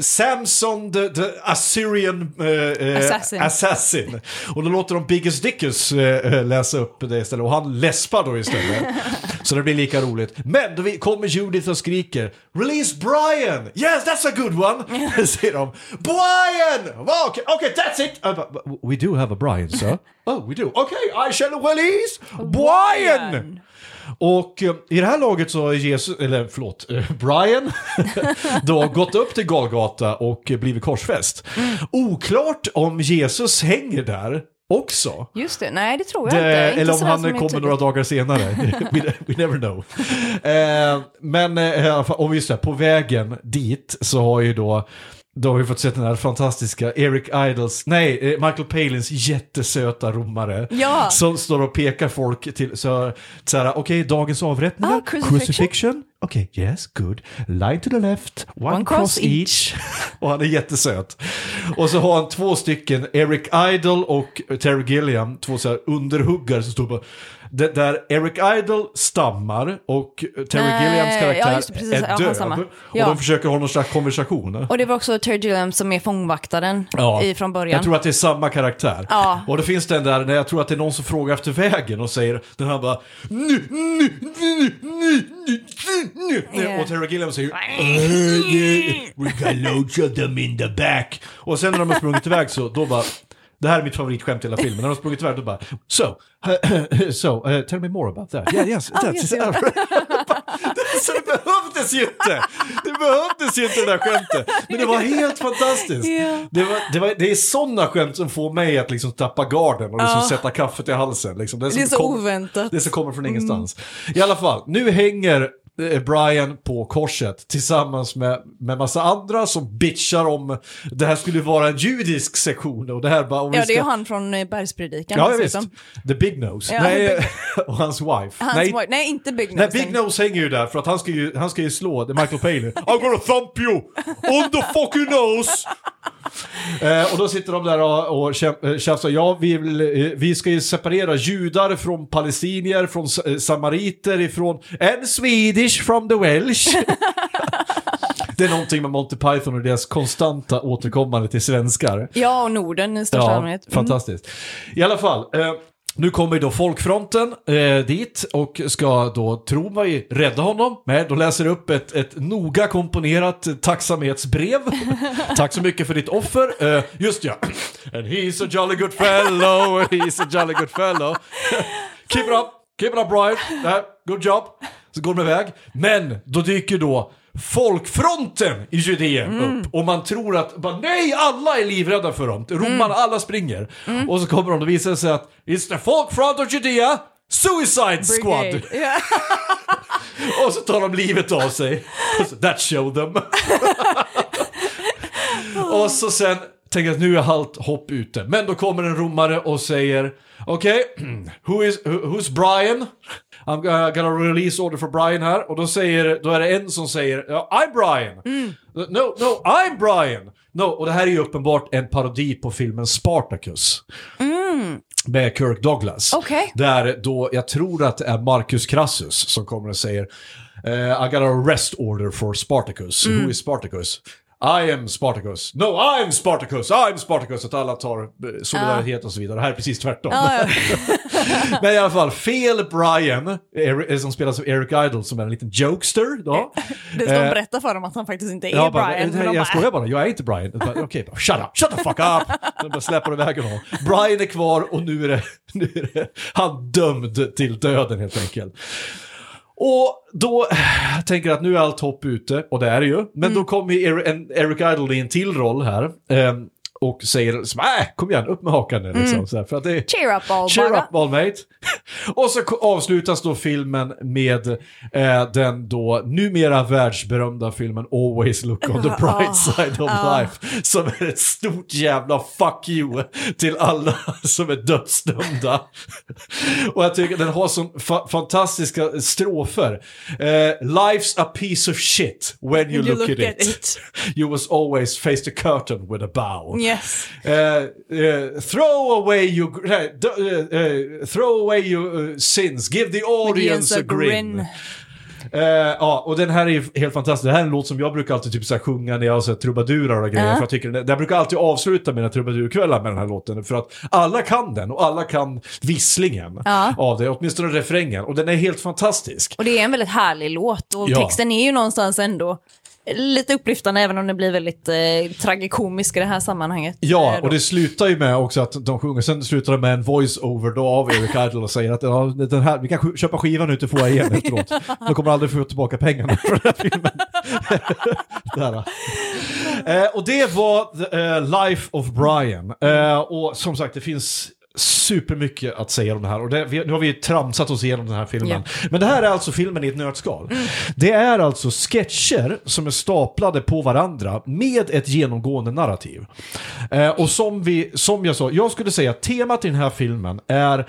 S1: Samson the, the Assyrian eh, eh,
S5: Assassin.
S1: assassin. Och då låter de Biggest Dickus eh, läsa upp det istället och han läspar då istället. så det blir lika roligt. Men då kommer Judith och skriker Release Brian! Yes that's a good one! säger de. Brian! Well, okay, okay that's it! Uh, but- but we do have a Brian sir. oh we do. Okay I shall release Brian!
S5: Brian.
S1: Och eh, i det här laget så har Jesus, eller förlåt, eh, Brian då gått upp till Golgata och eh, blivit korsfäst. Oklart om Jesus hänger där också.
S5: Just det, nej det tror jag
S1: Det,
S5: inte. inte
S1: eller om han kommer några dagar senare. we, we never know. Eh, men eh, i alla fall, och just det, på vägen dit så har ju då då har vi fått se den här fantastiska Eric Idles, nej, eh, Michael Palins jättesöta romare.
S5: Ja.
S1: Som står och pekar folk till, så, så här, okej, dagens avrättningar,
S5: Ah, crucifixion.
S1: crucifixion, okej, yes, good, line to the left, one,
S5: One
S1: cross,
S5: cross
S1: each. och han är jättesöt. Och så har han två stycken, Eric Idle och Terry Gilliam, två så här underhuggare som står bara där Eric Idle stammar och Terry
S5: Nej,
S1: Gilliams karaktär
S5: ja, det, precis.
S1: är
S5: Ja,
S1: död.
S5: samma.
S1: Och
S5: Ja.
S1: de försöker ha någon slags konversation.
S5: Och det var också Terry Gilliam som är fångvaktaren i, från början.
S1: Jag tror att det är samma karaktär.
S5: Ja.
S1: Och det finns den där när jag tror att det är någon som frågar efter vägen och säger den här bara "Nu, nu, nu, nu, nu, nu, nu."
S5: Ja.
S1: Och Terry Gilliam säger "Uh, yeah, We got loads of them in the back. Och sen när de har sprungit iväg så då bara det här är mitt favoritskämt i hela filmen. När de sprungit iväg då bara So, so uh, tell me more about that. Yeah, yes, that's
S5: yes.
S1: Så det behövdes ju inte! Det behövdes ju inte det där skämtet. Men det var helt fantastiskt.
S5: Ja.
S1: Det, var, det, var, det är sådana skämt som får mig att liksom tappa garden och liksom sätta kaffet i halsen. Liksom. Det,
S5: Det är så oväntat. Mm.
S1: Det som kommer från ingenstans. I alla fall, nu hänger Brian på korset tillsammans med, med massa andra som bitchar om det här skulle vara en judisk sektion och det här bara... om
S5: Ja, det är
S1: ska-
S5: han från eh, Bergspredikan.
S1: Ja, visst. The Big Nose.
S5: Ja,
S1: Nej,
S5: The
S1: och hans wife.
S5: Hans
S1: Nej,
S5: wife- nej, inte Big
S1: Nej,
S5: Nose.
S1: Big Nose hänger ju där för att han ska ju, han ska ju slå, det är Michael Palin. I'm gonna thump you on the fucking nose! Eh, och då sitter de där och, eh, tjafsar, ja vi, vill, eh, vi ska ju separera judar från palestinier, från samariter, ifrån en Swedish from the Welsh. det är någonting med Monty Python och deras konstanta återkommande till svenskar.
S5: Ja, och Norden i största
S1: Ja,
S5: allmänhet. Mm.
S1: fantastiskt. I alla fall, eh, nu kommer då folkfronten eh, dit och ska då, tror man ju, rädda honom. Men de läser upp ett, ett noga komponerat tacksamhetsbrev. Tack så mycket för ditt offer. Eh, just ja. And he's a jolly good fellow, he's a jolly good fellow. keep it up, keep it up Brian. Eh, good job. Så går de iväg. Men då dyker då folkfronten i Judeen upp och man tror att bara, nej, alla är livrädda för dem. Romarna, alla springer. Och så kommer de och visar sig att it's the folkfront of Judea Suicide Squad!
S5: Ja.
S1: Och så tar de livet av sig. Så, That showed them. och så sen tänker jag att nu är allt hopp ute. Men då kommer en romare och säger Okej, who is, who, who's Brian? I'm gonna- release order for Brian här. Och då, säger, då är det en som säger I'm Brian. No, no, I'm Brian. No, och det här är ju uppenbart en parodi på filmen Spartacus. Med Kirk Douglas.
S5: Okej.
S1: Där då, jag tror att det är Marcus Crassus som kommer och säger eh, I got a arrest order for Spartacus. Who is Spartacus? I am Spartacus. No, I'm Spartacus. I'm Spartacus. Att alla tar eh, solidaritet och så vidare. Det här är precis tvärtom.
S5: Ja, ja.
S1: Men i alla fall, fel Brian, Eri- som spelas av Eric Idle, som är en liten jokester. Då.
S5: Det ska
S1: Eh,
S5: de berätta för dem att han faktiskt inte är
S1: Ja, bara,
S5: Brian.
S1: jag
S5: bara,
S1: skojar bara, jag är inte Brian. Jag Okej, bara, shut up, shut the fuck up! De bara släpper iväg honom. Brian är kvar och nu är, det, nu är det han dömd till döden helt enkelt. Och då jag tänker jag att nu är allt hopp ute, och det är det ju. Men då kommer Er- Eric Idle i en till roll här. Ehm, och säger äh, kom igen, upp med hakan nu. Liksom, så här, för att det är,
S5: Cheer up all
S1: Cheer
S5: bara.
S1: up all mate. och så avslutas då filmen med eh, den då numera världsberömda filmen Always look on the bright side of life. Som är ett stort jävla fuck you till alla som är dödsdömda. och jag tycker den har så fa- fantastiska strofer. Eh, Life's a piece of shit when you, look, at, it. You was always face the curtain with a bow.
S5: Yes.
S1: Eh, eh, throw away your eh, throw away your sins, give the audience a grin. Eh, ja, och den här är helt fantastisk. Det här är en låt som jag brukar alltid typ så här sjunga när jag har trubadurer och grejer. För jag, tycker den, jag brukar alltid avsluta mina trubadurkvällar med den här låten. För att alla kan den och alla kan visslingen av det, åtminstone refrängen. Och den är helt fantastisk.
S5: Och det är en väldigt härlig låt och texten är ju någonstans ändå lite upplyftande även om det blir väldigt eh, tragikomisk i det här sammanhanget.
S1: Ja,
S5: Eh,
S1: och det slutar ju med också att de sjunger, sen slutar det med en voice-over då av Eric Idle och säger att ja, den här, vi kan köpa skivan ute i igen efteråt. De kommer aldrig få tillbaka pengarna för den här filmen. Där. Eh, och det var The, eh, Life of Brian. Eh, och som sagt, det finns supermycket att säga om det här. Och det, vi, nu har vi tramsat oss igenom den här filmen. Men det här är alltså filmen i ett nötskal. Det är alltså sketcher som är staplade på varandra med ett genomgående narrativ. Eh, och som, vi, som jag sa, jag skulle säga att temat i den här filmen är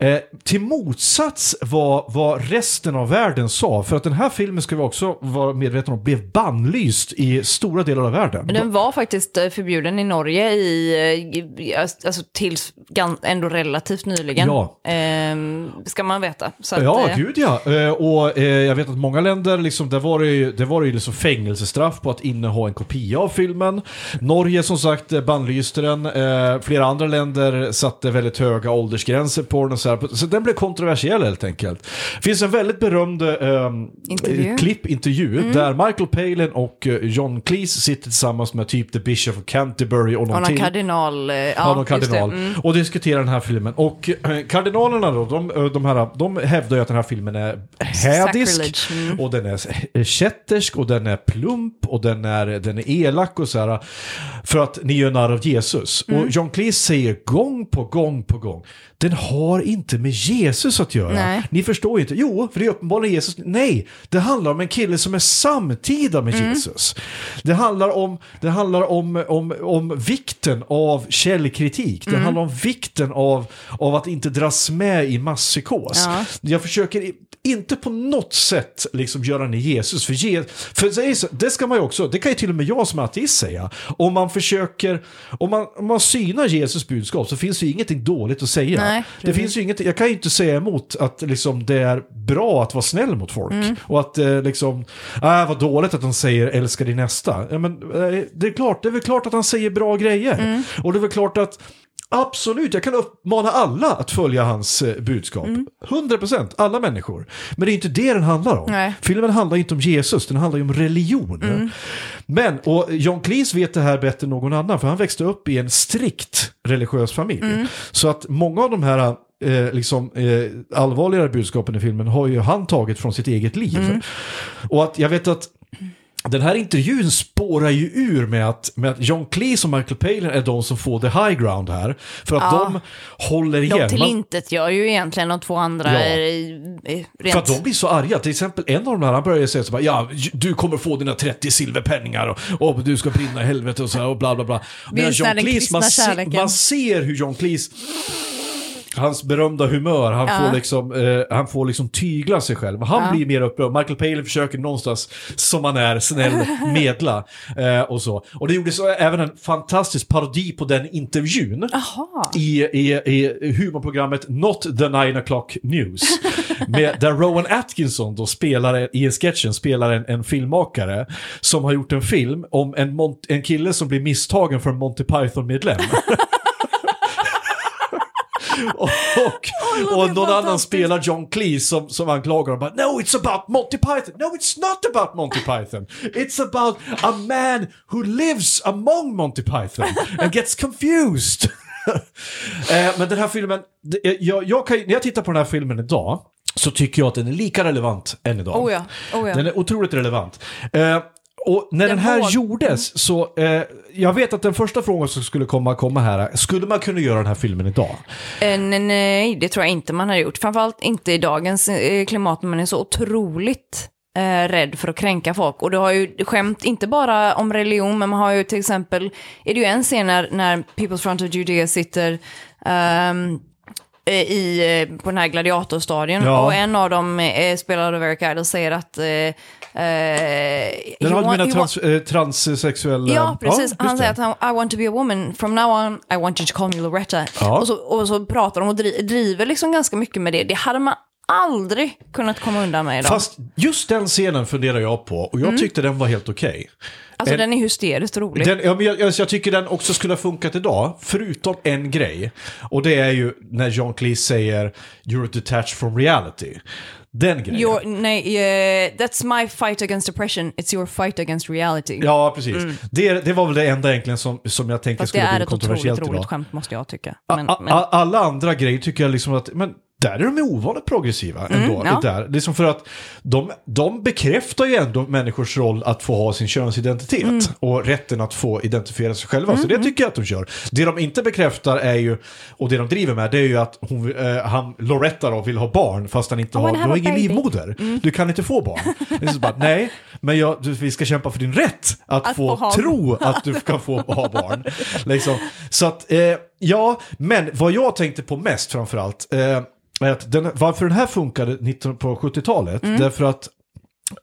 S1: eh, till motsats vad, vad resten av världen sa. För att den här filmen ska vi också vara medvetna om blev bannlyst i stora delar av världen.
S5: Den var faktiskt eh, förbjuden i Norge i, eh, i alltså tills ändå relativt nyligen.
S1: Ja.
S5: Ehm, ska man veta. Så att,
S1: Ja,
S5: eh,
S1: gud ja. Eh, Och eh, jag vet att många länder, liksom, där var det ju, det var det ju liksom fängelsestraff på att inneha en kopia av filmen. Norge som sagt eh, bannlyste den. Eh, Flera andra länder satte väldigt höga åldersgränser på den. Så, här. så den blev kontroversiell helt enkelt. Det finns en väldigt berömd eh,
S5: Intervju. Mm.
S1: eh, klippintervju där Michael Palin och eh, John Cleese sitter tillsammans med typ The Bishop of Canterbury och någon
S5: Och någon
S1: till.
S5: kardinal. eh, Ja,
S1: någon
S5: det.
S1: kardinal.
S5: Mm.
S1: Och diskuterar den här filmen. Och eh, kardinalerna då, de, eh, de, här, de hävdar ju att den här filmen är hädisk.
S5: Mm.
S1: Och den är kättersk och den är plump och den är, den är elak och så här. För att ni gör narr av Jesus.
S5: Mm.
S1: Och John Cleese säger gång på gång på gång. Den har inte med Jesus att göra.
S5: Nej.
S1: Ni förstår ju inte. Jo, för det är uppenbarligen Jesus. Nej, det handlar om en kille som är samtida med
S5: Mm.
S1: Jesus. Det handlar om, det handlar om, om, om vikten av källkritik.
S5: Mm.
S1: Det handlar om vikten av, av att inte dras med i masspsykos.
S5: Ja.
S1: Jag försöker inte på något sätt liksom göra ner Jesus. För, Je- för det ska man ju också, det kan ju till och med jag som ateist säga. Om man försöker, om man, om man synar Jesus budskap så finns det ju ingenting dåligt att säga.
S5: Nej,
S1: det finns ju inget, jag kan ju inte säga emot att liksom, det är bra att vara snäll mot folk. Och att eh, liksom, äh, vad dåligt att han säger älska din nästa. Ja, men, eh, det, är klart, det är väl klart att han säger bra grejer. Och det är väl klart att Absolut, jag kan uppmana alla att följa hans eh, budskap. 100%, alla människor. Men det är inte det den handlar om.
S5: Nej.
S1: Filmen handlar inte om Jesus, den handlar ju om religion. Men, och John Cleese vet det här bättre än någon annan, för han växte upp i en strikt religiös familj. Så att många av de här eh, liksom, eh, allvarligare budskapen i filmen har ju han tagit från sitt eget liv. Och att jag vet att den här intervjun spårar ju ur med att, med att John Cleese och Michael Palin är de som får the high ground här. För att
S5: Ja.
S1: de håller igen.
S5: De tillintet gör ju egentligen de två andra
S1: Ja.
S5: rent...
S1: För att de blir så arga. Till exempel en av de här, han börjar säga så bara, ja, du kommer få dina 30 silverpenningar och, och du ska brinna i helvete och så här och bla bla bla. Medan
S5: den kristna
S1: man, se, man ser hur John Cleese Hans berömda humör, han,
S5: Ja.
S1: får liksom, eh, han får liksom tygla sig själv. Han
S5: Ja.
S1: blir mer upprörd. Michael Palin försöker någonstans, som han är, snäll medla. Eh, och så. Och det gjordes även en fantastisk parodi på den intervjun
S5: Jaha.
S1: i, i, i humorprogrammet Not the Nine O'Clock News. Med, där Rowan Atkinson då spelar, i en sketchen spelar en, en filmmakare som har gjort en film om en, en kille som blir misstagen för en Monty Python-medlem. och, och, och någon annan spelar John Cleese som, som anklagar honom. No, it's about Monty Python. No, it's not about Monty Python. It's about a man who lives among Monty Python and gets confused. eh, men den här filmen, det- jag, jag kan, när jag tittar på den här filmen idag så tycker jag att den är lika relevant än idag.
S5: Oh ja, oh ja.
S1: Den är otroligt relevant. Eh, och när den,
S5: Den
S1: här
S5: våg-
S1: gjordes så, eh, jag vet att den första frågan som skulle komma, komma här, är, skulle man kunna göra den här filmen idag?
S5: Eh, nej, det tror jag inte man har gjort. Framförallt inte i dagens eh, klimat, man är så otroligt eh, rädd för att kränka folk. Och du har ju skämt, inte bara om religion, men man har ju till exempel, är det ju en scen när, när People's Front of Judea sitter eh, i, eh, på den här gladiatorstadien.
S1: Ja.
S5: Och en av dem, eh, spelad av Eric Idle, säger att... Eh, eh,
S1: Den menar
S5: he
S1: trans, eh, transsexuella...
S5: Ja, precis.
S1: just
S5: han
S1: det.
S5: säger att han, I want to be a woman. From now on, I want you to call me Loretta.
S1: Ja.
S5: Och, så, och så pratar de och dri, driver liksom ganska mycket med det. Det hade man aldrig kunnat komma undan med idag.
S1: Fast just den scenen funderar jag på och jag tyckte den var helt okej.
S5: Alltså
S1: en-
S5: den är hysteriskt rolig.
S1: Den, ja, men jag, jag, jag tycker den också skulle ha funkat idag, förutom en grej. Och det är ju när Jean Cleese säger “You're detached from reality”. Den grejen.
S5: Your, nej, eh, that's my fight against depression. It's your fight against reality.
S1: Ja, precis. Det, det var väl det enda egentligen som, som jag tänkte
S5: Fast det
S1: skulle
S5: är
S1: bli
S5: ett otroligt
S1: kontroversiellt
S5: roligt
S1: idag.
S5: skämt måste jag tycka. Men,
S1: a-
S5: men,
S1: a- alla andra grejer tycker jag liksom att, men där är de ovanligt progressiva ändå.
S5: Mm, ja.
S1: det där. Liksom för att de, de bekräftar ju ändå människors roll att få ha sin könsidentitet
S5: Mm.
S1: och rätten att få identifiera sig själva. Så det tycker jag att de kör. Det de inte bekräftar är ju, och det de driver med, det är ju att hon, eh, han, Loretta då, vill ha barn fast han inte
S5: I
S1: har, du har ingen
S5: baby.
S1: livmoder. Du kan inte få barn. Det är så bara, nej, men jag, du, vi ska kämpa för din rätt att,
S5: Att
S1: få
S5: få
S1: tro att du kan få ha barn. Liksom. Så att, eh, ja, men vad jag tänkte på mest framförallt, eh, att den, varför den här funkade 19, på 70-talet,
S5: Mm.
S1: därför att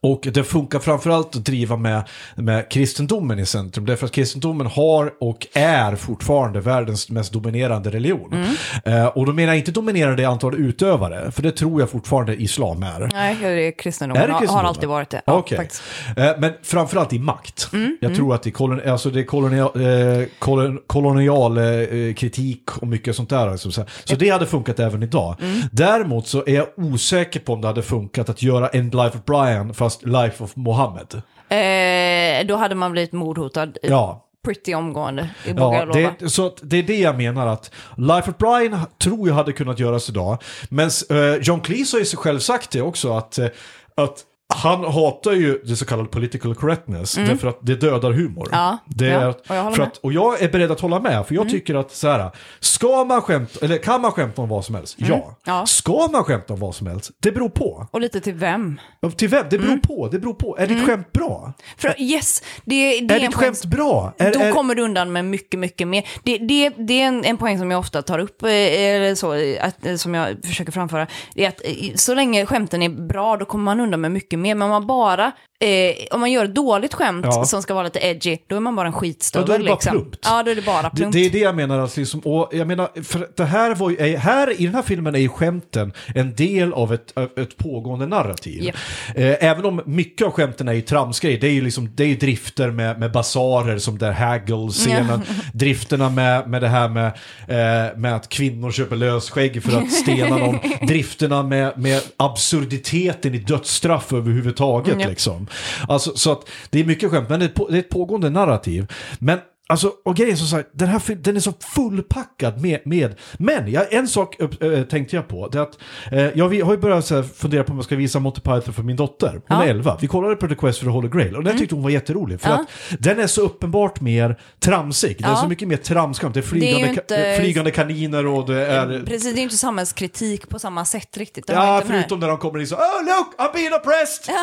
S1: och det funkar framförallt att driva med, med kristendomen i centrum. Därför att kristendomen har och är fortfarande världens mest dominerande religion.
S5: Mm.
S1: Eh, och då menar jag inte dominerande i antal utövare, för det tror jag fortfarande islam är.
S5: nej, det är kristendomen.
S1: Är det
S5: Har- Har
S1: kristendomen?
S5: alltid varit det. Ja, faktiskt.
S1: Eh, Men framförallt i makt.
S5: Mm,
S1: Jag tror att det är, kolon, alltså det är kolonial, eh, kolon, kolonial eh, kritik och mycket sånt där. Så, så det hade funkat även idag.
S5: Mm.
S1: Däremot så är jag osäker på om det hade funkat att göra End Life of Brian fast Life of Mohammed.
S5: Eh, då hade man blivit mordhotad eh,
S1: Ja.
S5: pretty omgående, det vågar
S1: Ja,
S5: jag lova.
S1: det, så det är det jag menar att Life of Brian tror jag hade kunnat göras idag. Men uh, John Cleese har ju själv sagt det också att, eh, att han hatar ju det så kallade political correctness därför att det dödar humor.
S5: Mm. Ja,
S1: det
S5: ja,
S1: är,
S5: och jag
S1: för.
S5: Mm.
S1: att, och jag är beredd att hålla med, för jag tycker att så här, ska man skämta, eller kan man skämta om vad som helst? Ja.
S5: Mm. Ja.
S1: Ska man skämta om vad som helst? Det beror på.
S5: Och lite till vem?
S1: Till vem? Det beror
S5: Mm.
S1: på, det beror på. Är ditt skämt bra?
S5: För, yes, det, det
S1: Är
S5: en
S1: ditt
S5: poäng-
S1: skämt bra? Är,
S5: Då
S1: är,
S5: kommer du undan med mycket, mycket mer. Det, det, det är en, en poäng som jag ofta tar upp, eh, eller så, eh, att, eh, som jag försöker framföra. Det är att så länge skämten är bra, då kommer man undan med mycket mycket mer. Men om man bara, eh, om man gör ett dåligt skämt
S1: Ja.
S5: som ska vara lite edgy, då är man bara en skitstövel.
S1: Ja, då är det bara
S5: liksom.
S1: plumpt.
S5: Ja, då är det bara
S1: Det,
S5: plumpt.
S1: det är det jag menar, alltså, liksom, och jag menar, för det här var ju, är- här, i den här filmen är ju skämten en del av ett, av ett pågående narrativ.
S5: Japp.
S1: Eh, även om mycket av skämten är ju tramsgrej, det är ju liksom, det är drifter med, med basarer som där Haggle-scenen, drifterna med, med det här med, eh, med att kvinnor köper lösskägg för att stena dem, drifterna med, med absurditeten i dödsstraff överhuvudtaget
S5: Japp.
S1: liksom. Alltså, så att det är mycket skämt, men det är, ett på, det är ett pågående narrativ. Men Alltså, och grejen som sagt, den här den är så fullpackad med, med men jag, en sak äh, tänkte jag på, det är att eh, jag har ju börjat här, fundera på om jag ska visa Monty Python för min dotter, hon
S5: Ja. Mm.
S1: är 11. Vi kollade på The Quest for the Holy Grail och den tyckte hon var jätterolig, för
S5: Ja.
S1: att den är så uppenbart mer tramsig, det är
S5: Ja.
S1: så mycket mer tramskamt, det är
S5: Det är
S1: flygande,
S5: inte-
S1: flygande kaniner och det är...
S5: Precis, det är inte samhällskritik på samma sätt riktigt.
S1: Ja,
S5: den
S1: förutom när de kommer in så Oh look, I'm being oppressed!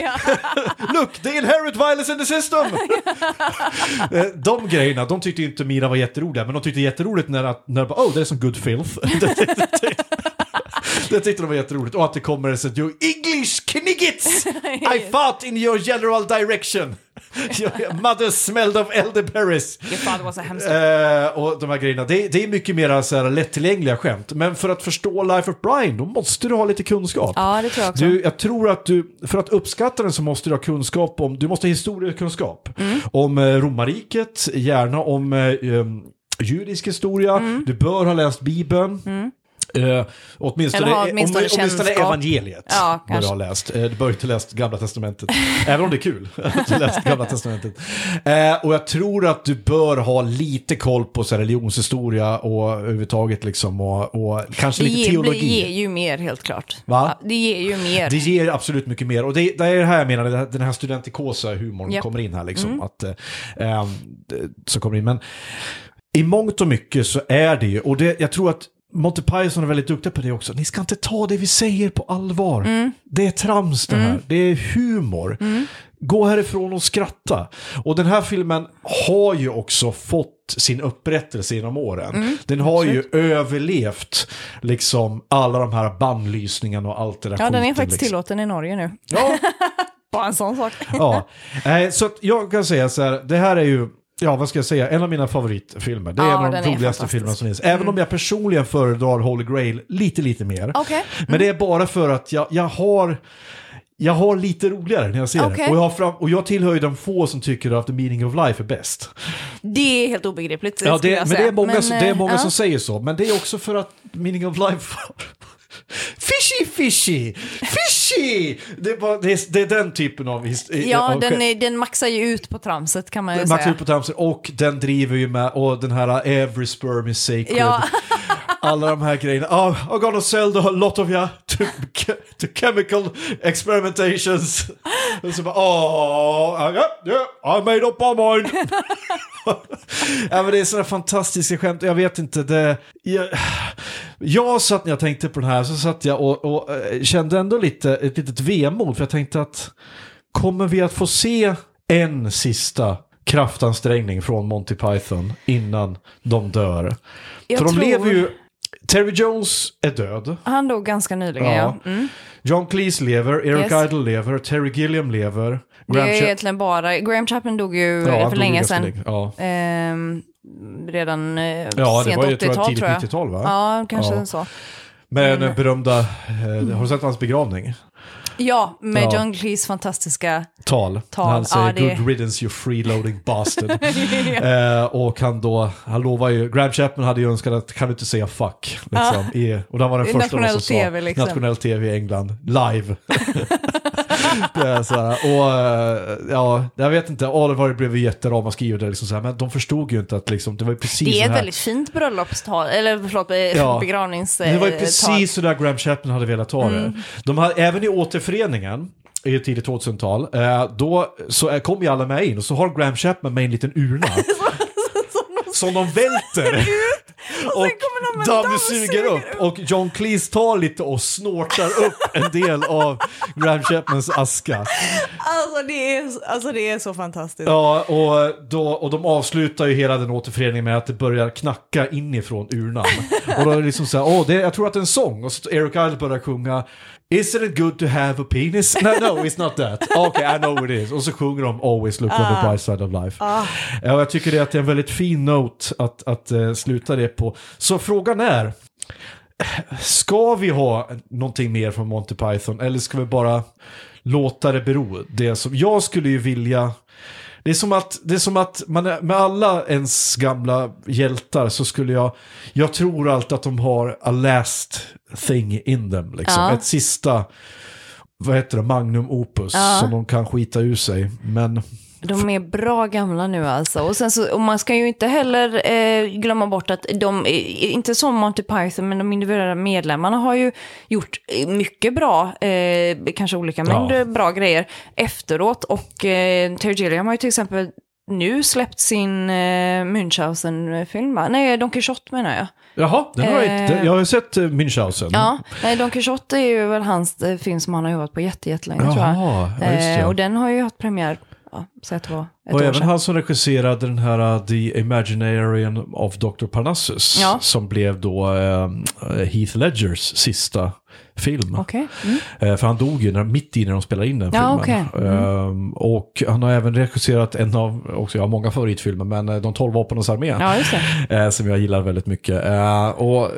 S5: ja.
S1: Look, they inherit violence in the system! Eh, de grejerna, de tyckte inte Mira var jätteroliga, men de tyckte jätteroligt när, att- när bara, oh, det är som good filth. det, tyckte de var jätteroligt. Och att det kommer så att you English kniggits! I fought in your general direction. Your mother smelled of elderberries.
S5: Your father was a hamster.
S1: Eh, och de här grejerna, det, det är mycket mer så här lättillgängliga skämt. Men för att förstå Life of Brian, då måste du ha lite kunskap.
S5: Ja, det tror jag också.
S1: Du, jag tror att du, för att uppskatta den så måste du ha kunskap om, du måste ha historiekunskap.
S5: Mm.
S1: Om eh, romarriket, gärna om em, judisk historia,
S5: Mm.
S1: du bör ha läst Bibeln. Uh, åtminstone
S5: Eller åtminstone
S1: om, åtminstone evangeliet
S5: Ja,
S1: bör ha läst. Uh, du bör inte läst Gamla Testamentet. Även om det är kul att du läst Gamla Testamentet. Eh, och jag tror att du bör ha lite koll på så här, religionshistoria och överhuvudtaget liksom och, och kanske
S5: Det
S1: lite
S5: ger,
S1: teologi.
S5: blir- ger ju mer helt klart.
S1: Va?
S5: Ja, det ger ju mer.
S1: Det ger absolut mycket mer. Och det, det är det här jag menar, det den här studentikosa humorn
S5: Japp.
S1: kommer in här liksom. Att, eh, det- så kommer in. Men i mångt och mycket så är det ju, och det, jag tror att Monty Python är väldigt duktiga på det också. Ni ska inte ta det vi säger på allvar. Det är trams det här. Det är humor. Gå härifrån och skratta. Och den här filmen har ju också fått sin upprättelse genom åren. Den har ju överlevt liksom alla de här bannlysningarna och allt det där
S5: Ja, den är
S1: skiten,
S5: faktiskt
S1: liksom.
S5: tillåten i Norge nu.
S1: Ja,
S5: Bara en sån sak.
S1: ja. Eh, så jag kan säga så här, det här är ju, ja vad ska jag säga, en av mina favoritfilmer. Det är
S5: Ja,
S1: en av de roligaste filmerna som finns. Även om jag personligen föredrar Holy Grail lite, lite mer.
S5: Okej.
S1: Men det är bara för att jag, jag har... Jag har lite roligare när jag ser
S5: Okej.
S1: det. Och jag, fram, och jag tillhör ju de få som tycker att The Meaning of Life är bäst.
S5: Det är helt obegripligt.
S1: Ja, det, men det är många, som, det är många
S5: ja.
S1: som säger så. Men det är också för att Meaning of Life Fishy, fishy, fishy! Det är, bara, det är, det är den typen av... his-
S5: Ja,
S1: av
S5: den, är, den maxar ju ut på tramset kan man ju
S1: Max
S5: säga.
S1: ut på tramset och den driver ju med, och den här Every sperm is sacred.
S5: Ja.
S1: Alla de här grejerna. Oh, I'm gonna sell the lot of you to, to chemical experimentations. Och så bara, oh, yeah, yeah, I made up my mind. ja, men det är sådana fantastiska skämt, jag vet inte, det... Jag, jag satt när jag tänkte på den här, så satt jag och, och eh, kände ändå lite, ett litet vemod, för jag tänkte att kommer vi att få se en sista kraftansträngning från Monty Python innan de dör?
S5: Jag
S1: för de
S5: tror-
S1: lever ju... Terry Jones är död.
S5: Han dog ganska nyligen, ja. Mm.
S1: John Cleese lever, Eric
S5: Yes.
S1: Idle lever, Terry Gilliam lever.
S5: Det
S1: Graham
S5: är
S1: Cha-
S5: egentligen bara... Graham Chapman dog ju
S1: Ja,
S5: för
S1: dog
S5: länge sedan.
S1: Ja.
S5: Ehm, redan eh,
S1: Ja, det
S5: sent
S1: var ju, tror jag,
S5: 80-tal
S1: tidigt
S5: tror jag.
S1: 90-tal, va?
S5: Ja, kanske
S1: Ja.
S5: så.
S1: Men den berömda, eh, har du sett hans begravning?
S5: Ja, med
S1: Ja.
S5: John Cleese fantastiska...
S1: Tal.
S5: Tal,
S1: han säger
S5: ja, det-
S1: good riddance you freeloading bastard. eh, och han då, han lovar ju, Graham Chapman hade ju önskat att kan du inte säga fuck? Liksom, i, och han var den första som
S5: TV,
S1: sa
S5: liksom.
S1: nationell tv i England, live. det är så här, och eh, ja, jag vet inte, Oliver blev ju jätteramaskri och det liksom så här, men de förstod ju inte att liksom, det var precis
S5: Det är ett väldigt fint bröllopstal, eller förlåt, eh,
S1: Ja.
S5: begravningstal.
S1: Det var ju precis så där Graham Chapman hade velat ha det.
S5: Mm.
S1: De hade, även i återföreningen, i tidigt 2000-tal, eh, då så kom ju alla med in och så har Graham Chapman med en liten urna. som de välter. Och dammsuger upp. Och John Cleese tar lite och snortar upp en del av Graham Chapmans aska.
S5: Alltså det, är, alltså det är så fantastiskt.
S1: Ja, och, då, och de avslutar ju hela den återföreningen med att det börjar knacka inifrån urnan. Och då är det liksom så här, åh, det, jag tror att det är en sång. Och så Eric Idle börjar sjunga Isn't it good to have a penis? No, no, it's not that. Okay, I know it is. Och så sjunger de Always look on the bright side of life. Ja, och jag tycker det att det är en väldigt fin note att, att eh, sluta det på. Så frågan är, ska vi ha någonting mer från Monty Python eller ska vi bara låta det bero? Det som, jag skulle ju vilja... Det är som att, det är som att man är, med alla ens gamla hjältar så skulle jag, jag tror alltid att de har a last thing in them. Liksom.
S5: Ja.
S1: Ett sista, vad heter det, magnum opus som de kan skita ur sig. Men
S5: De är bra gamla nu alltså. Och, sen så, och man ska ju inte heller eh, glömma bort att de, eh, inte som Monty Python, men de individuella medlemmarna har ju gjort eh, mycket bra, eh, kanske olika mängder
S1: Ja.
S5: bra grejer efteråt. Och eh, Terry Gilliam har ju till exempel nu släppt sin eh, Münchhausen-film, va? Nej, Don Quijote menar jag.
S1: jaha, den har jag,
S5: Eh.
S1: inte, jag har sett uh, Münchhausen.
S5: Ja, nej, Don Quijote är ju väl hans eh, film som han har jobbat på jätte, jättelänge tror jag.
S1: Jaha, ja.
S5: Eh, och den har ju haft premiär, ja, så att det var ett
S1: Och
S5: år
S1: även
S5: sedan.
S1: han som regiserade den här uh, The Imaginarian of Dr. Parnassus.
S5: Ja.
S1: Som blev då uh, Heath Ledgers sista film.
S5: Okej. Mm.
S1: Eh, för han dog ju när, mitt i när de spelade in den
S5: Ja,
S1: filmen.
S5: okej. Mm.
S1: Ehm, och han har även regisserat en av, också jag har många favoritfilmer, men eh, De tolv vapenas armé.
S5: Ja,
S1: eh, som jag gillar väldigt mycket. Eh, och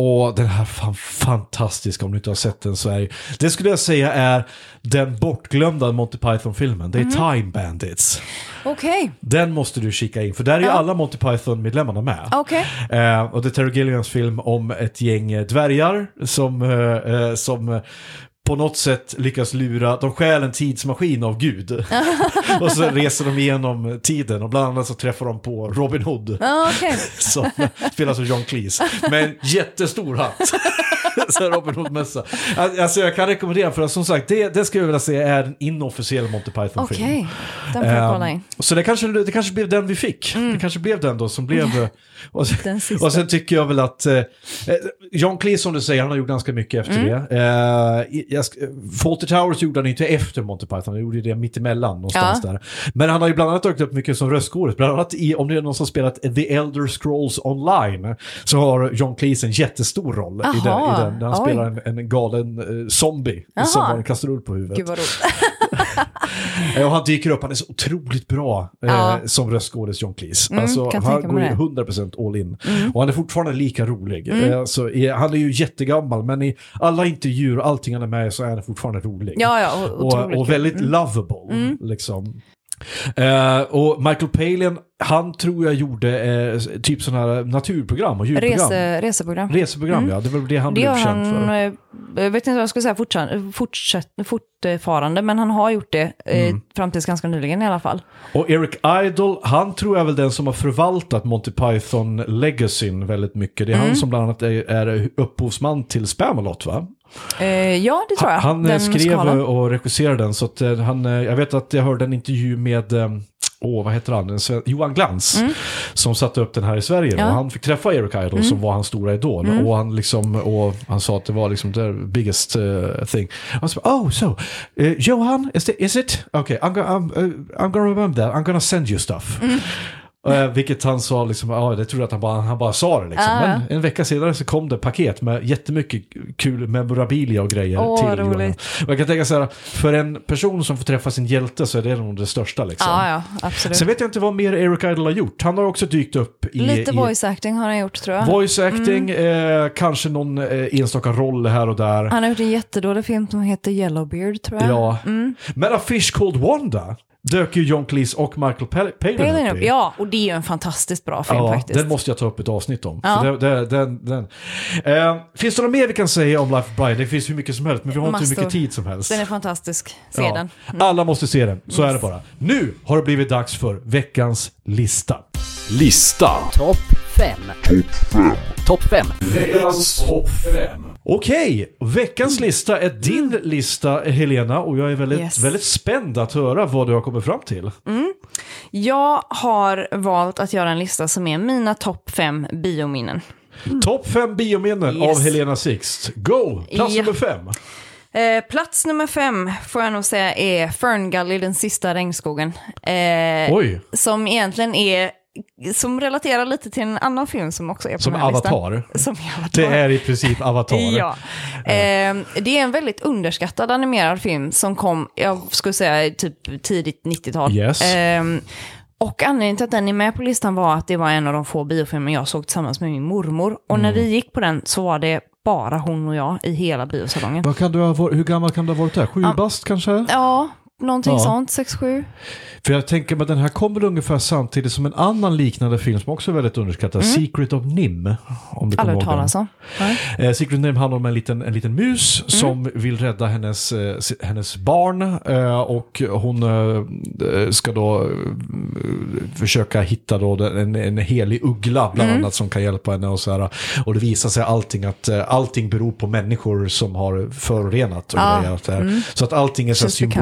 S1: Och den här fan fantastiska, om du inte har sett den så är det skulle jag säga är den bortglömda Monty Python-filmen. Det är Time Bandits.
S5: Okej,
S1: Den måste du kika in, för där är
S5: Ja.
S1: alla Monty Python-medlemmarna med.
S5: okej.
S1: Eh, och det är Terry Gilliams film om ett gäng dvärgar som, eh, eh, som på något sätt lyckas lura, de stjäl en tidsmaskin av Gud. och så reser de igenom tiden och bland annat så träffar de på Robin Hood.
S5: Ja, okej.
S1: Som spelas av John Cleese. Med en jättestor hatt. så Robin Hood-mössa. Alltså jag kan rekommendera, för som sagt, det, det skulle jag vilja säga är en inofficiell Monty Python-film.
S5: Okej, den får jag kolla
S1: Ehm,
S5: in.
S1: Så det kanske, det kanske blev den vi fick. Det kanske blev den då som blev... eh, Och sen,
S5: Den
S1: och sen tycker jag väl att eh, eh, John Cleese som du säger, han har gjort ganska mycket efter det. Eh, Fawlty Towers gjorde han inte efter Monty Python, han gjorde det mittemellan någonstans
S5: Ja.
S1: där. Men han har ju bland annat tagit upp mycket som röstskådis, bland annat i, om det är någon som spelat The Elder Scrolls Online, så har John Cleese en jättestor roll i den, i
S5: Jaha,
S1: den, där han spelar en, en galen eh, zombie
S5: Jaha.
S1: som har en kastrull på huvudet.
S5: Gud vad
S1: Och han dyker upp, han är så otroligt bra eh, som röstskådis John Cleese.
S5: Mm,
S1: alltså, han går ju
S5: det. Mm.
S1: 100% all in. Och han är fortfarande lika rolig. Eh, så, han är ju jättegammal, men i alla intervjuer och allting han är med så är han fortfarande rolig.
S5: Ja, ja,
S1: och, och
S5: kul.
S1: väldigt lovable. Liksom. Eh, och Michael Palin, han tror jag gjorde eh, typ sådana här naturprogram och ljudprogram.
S5: Rese, reseprogram.
S1: Reseprogram, ja. Det var det han
S5: Det
S1: blev känd
S5: han,
S1: för.
S5: eh, jag vet inte vad jag ska säga fortsatt, fortsätt, fortfarande, men han har gjort det eh,
S1: Mm.
S5: fram tills ganska nyligen i alla fall.
S1: Och Eric Idle, han tror jag är väl den som har förvaltat Monty Python-legacyn väldigt mycket. Det är
S5: Mm.
S1: han som bland annat är, är upphovsman till Spamalot va?
S5: Eh, ja, det tror jag.
S1: Han eh,
S5: Den
S1: skrev
S5: musikalen.
S1: och regisserade den så att eh, han, eh, jag vet att jag hörde en intervju med Åh, vad heter han? Johan Glans. Som satte upp den här i Sverige.
S5: Mm. Ja. Mm.
S1: Han fick träffa Eric Idle som var hans stora idol. Och, han liksom, och han sa att det var liksom the biggest uh, thing. Han sa, oh, so, uh, Johan, is, it, is it? Okay, I'm, go- I'm, uh, I'm gonna remember that. I'm gonna send you stuff.
S5: Mm.
S1: Eh, vilket han sa, liksom, ja, det tror jag att han bara, han bara sa det. Liksom. Men en vecka senare så kom det paket med jättemycket kul memorabilia och grejer
S5: Åh,
S1: till Johan.
S5: roligt.
S1: Och jag kan tänka så här, för en person som får träffa sin hjälte så är det nog det största. Liksom.
S5: Ja, ja, absolut.
S1: Sen vet jag inte vad mer Eric Idle har gjort. Han har också dykt upp i...
S5: Lite
S1: i
S5: voice acting har han gjort tror jag.
S1: voice acting, eh, kanske någon eh, enstaka roll här och där.
S5: Han har gjort en jättedålig film som heter Yellowbeard tror jag.
S1: Ja. Men A Fish Called Wanda dök ju John Cleese och Michael Pal- Palin
S5: Palin
S1: upp i.
S5: Ja, och det är ju en fantastiskt bra film
S1: Ja,
S5: faktiskt.
S1: den måste jag ta upp ett avsnitt om.
S5: Ja.
S1: Det, den, den. Eh, finns det något mer vi kan säga om Life of Brian? Det finns hur mycket som helst, men vi har inte hur
S5: Massor.
S1: mycket tid som helst.
S5: Den är fantastisk. Se
S1: Ja.
S5: den.
S1: Alla måste se den, så är det bara. Nu har det blivit dags för veckans lista.
S2: Lista. Topp 5. Topp 5.
S1: Veckans topp 5. Okej, veckans lista är din lista Helena och jag är väldigt,
S5: Yes.
S1: väldigt spänd att höra vad du har kommit fram till.
S5: Jag har valt att göra en lista som är mina topp fem biominnen.
S1: Topp 5 biominnen
S5: Yes.
S1: av Helena Sixt. Go! Plats
S5: Ja.
S1: nummer 5.
S5: Eh, plats nummer fem får jag nog säga är Ferngully, den sista regnskogen. Eh,
S1: Oj,
S5: som egentligen är, som relaterar lite till en annan film som också är på
S1: som
S5: den här
S1: Avatar.
S5: listan. Som Avatar.
S1: Det är i princip Avatar.
S5: Ja. Eh, det är en väldigt underskattad animerad film som kom, jag skulle säga typ tidigt 90-tal.
S1: Yes.
S5: Eh, och anledningen till att den är med på listan var att det var en av de få biofilmer jag såg tillsammans med min mormor. Och när
S1: Mm.
S5: vi gick på den så var det bara hon och jag i hela biosalongen.
S1: Vad kan du ha, hur gammal kan du ha varit där? Sju
S5: Ja.
S1: bast kanske?
S5: Ja, någonting
S1: Ja.
S5: sånt, 6-7.
S1: För jag tänker mig att den här kommer ungefär samtidigt som en annan liknande film som också är väldigt underskattad, Secret of Nim. Om du kommer
S5: Aldrig hört
S1: ihåg den.
S5: talas om. Nej.
S1: Eh, Secret of Nim handlar om en liten, en liten mus
S5: Mm.
S1: som vill rädda hennes, eh, hennes barn eh, och hon eh, ska då eh, försöka hitta då en, en helig uggla bland
S5: Mm.
S1: annat som kan hjälpa henne och så här. Och det visar sig allting att eh, allting beror på människor som har förorenat och
S5: Ja.
S1: grejer. och Så, här. så att allting är så
S5: bekant.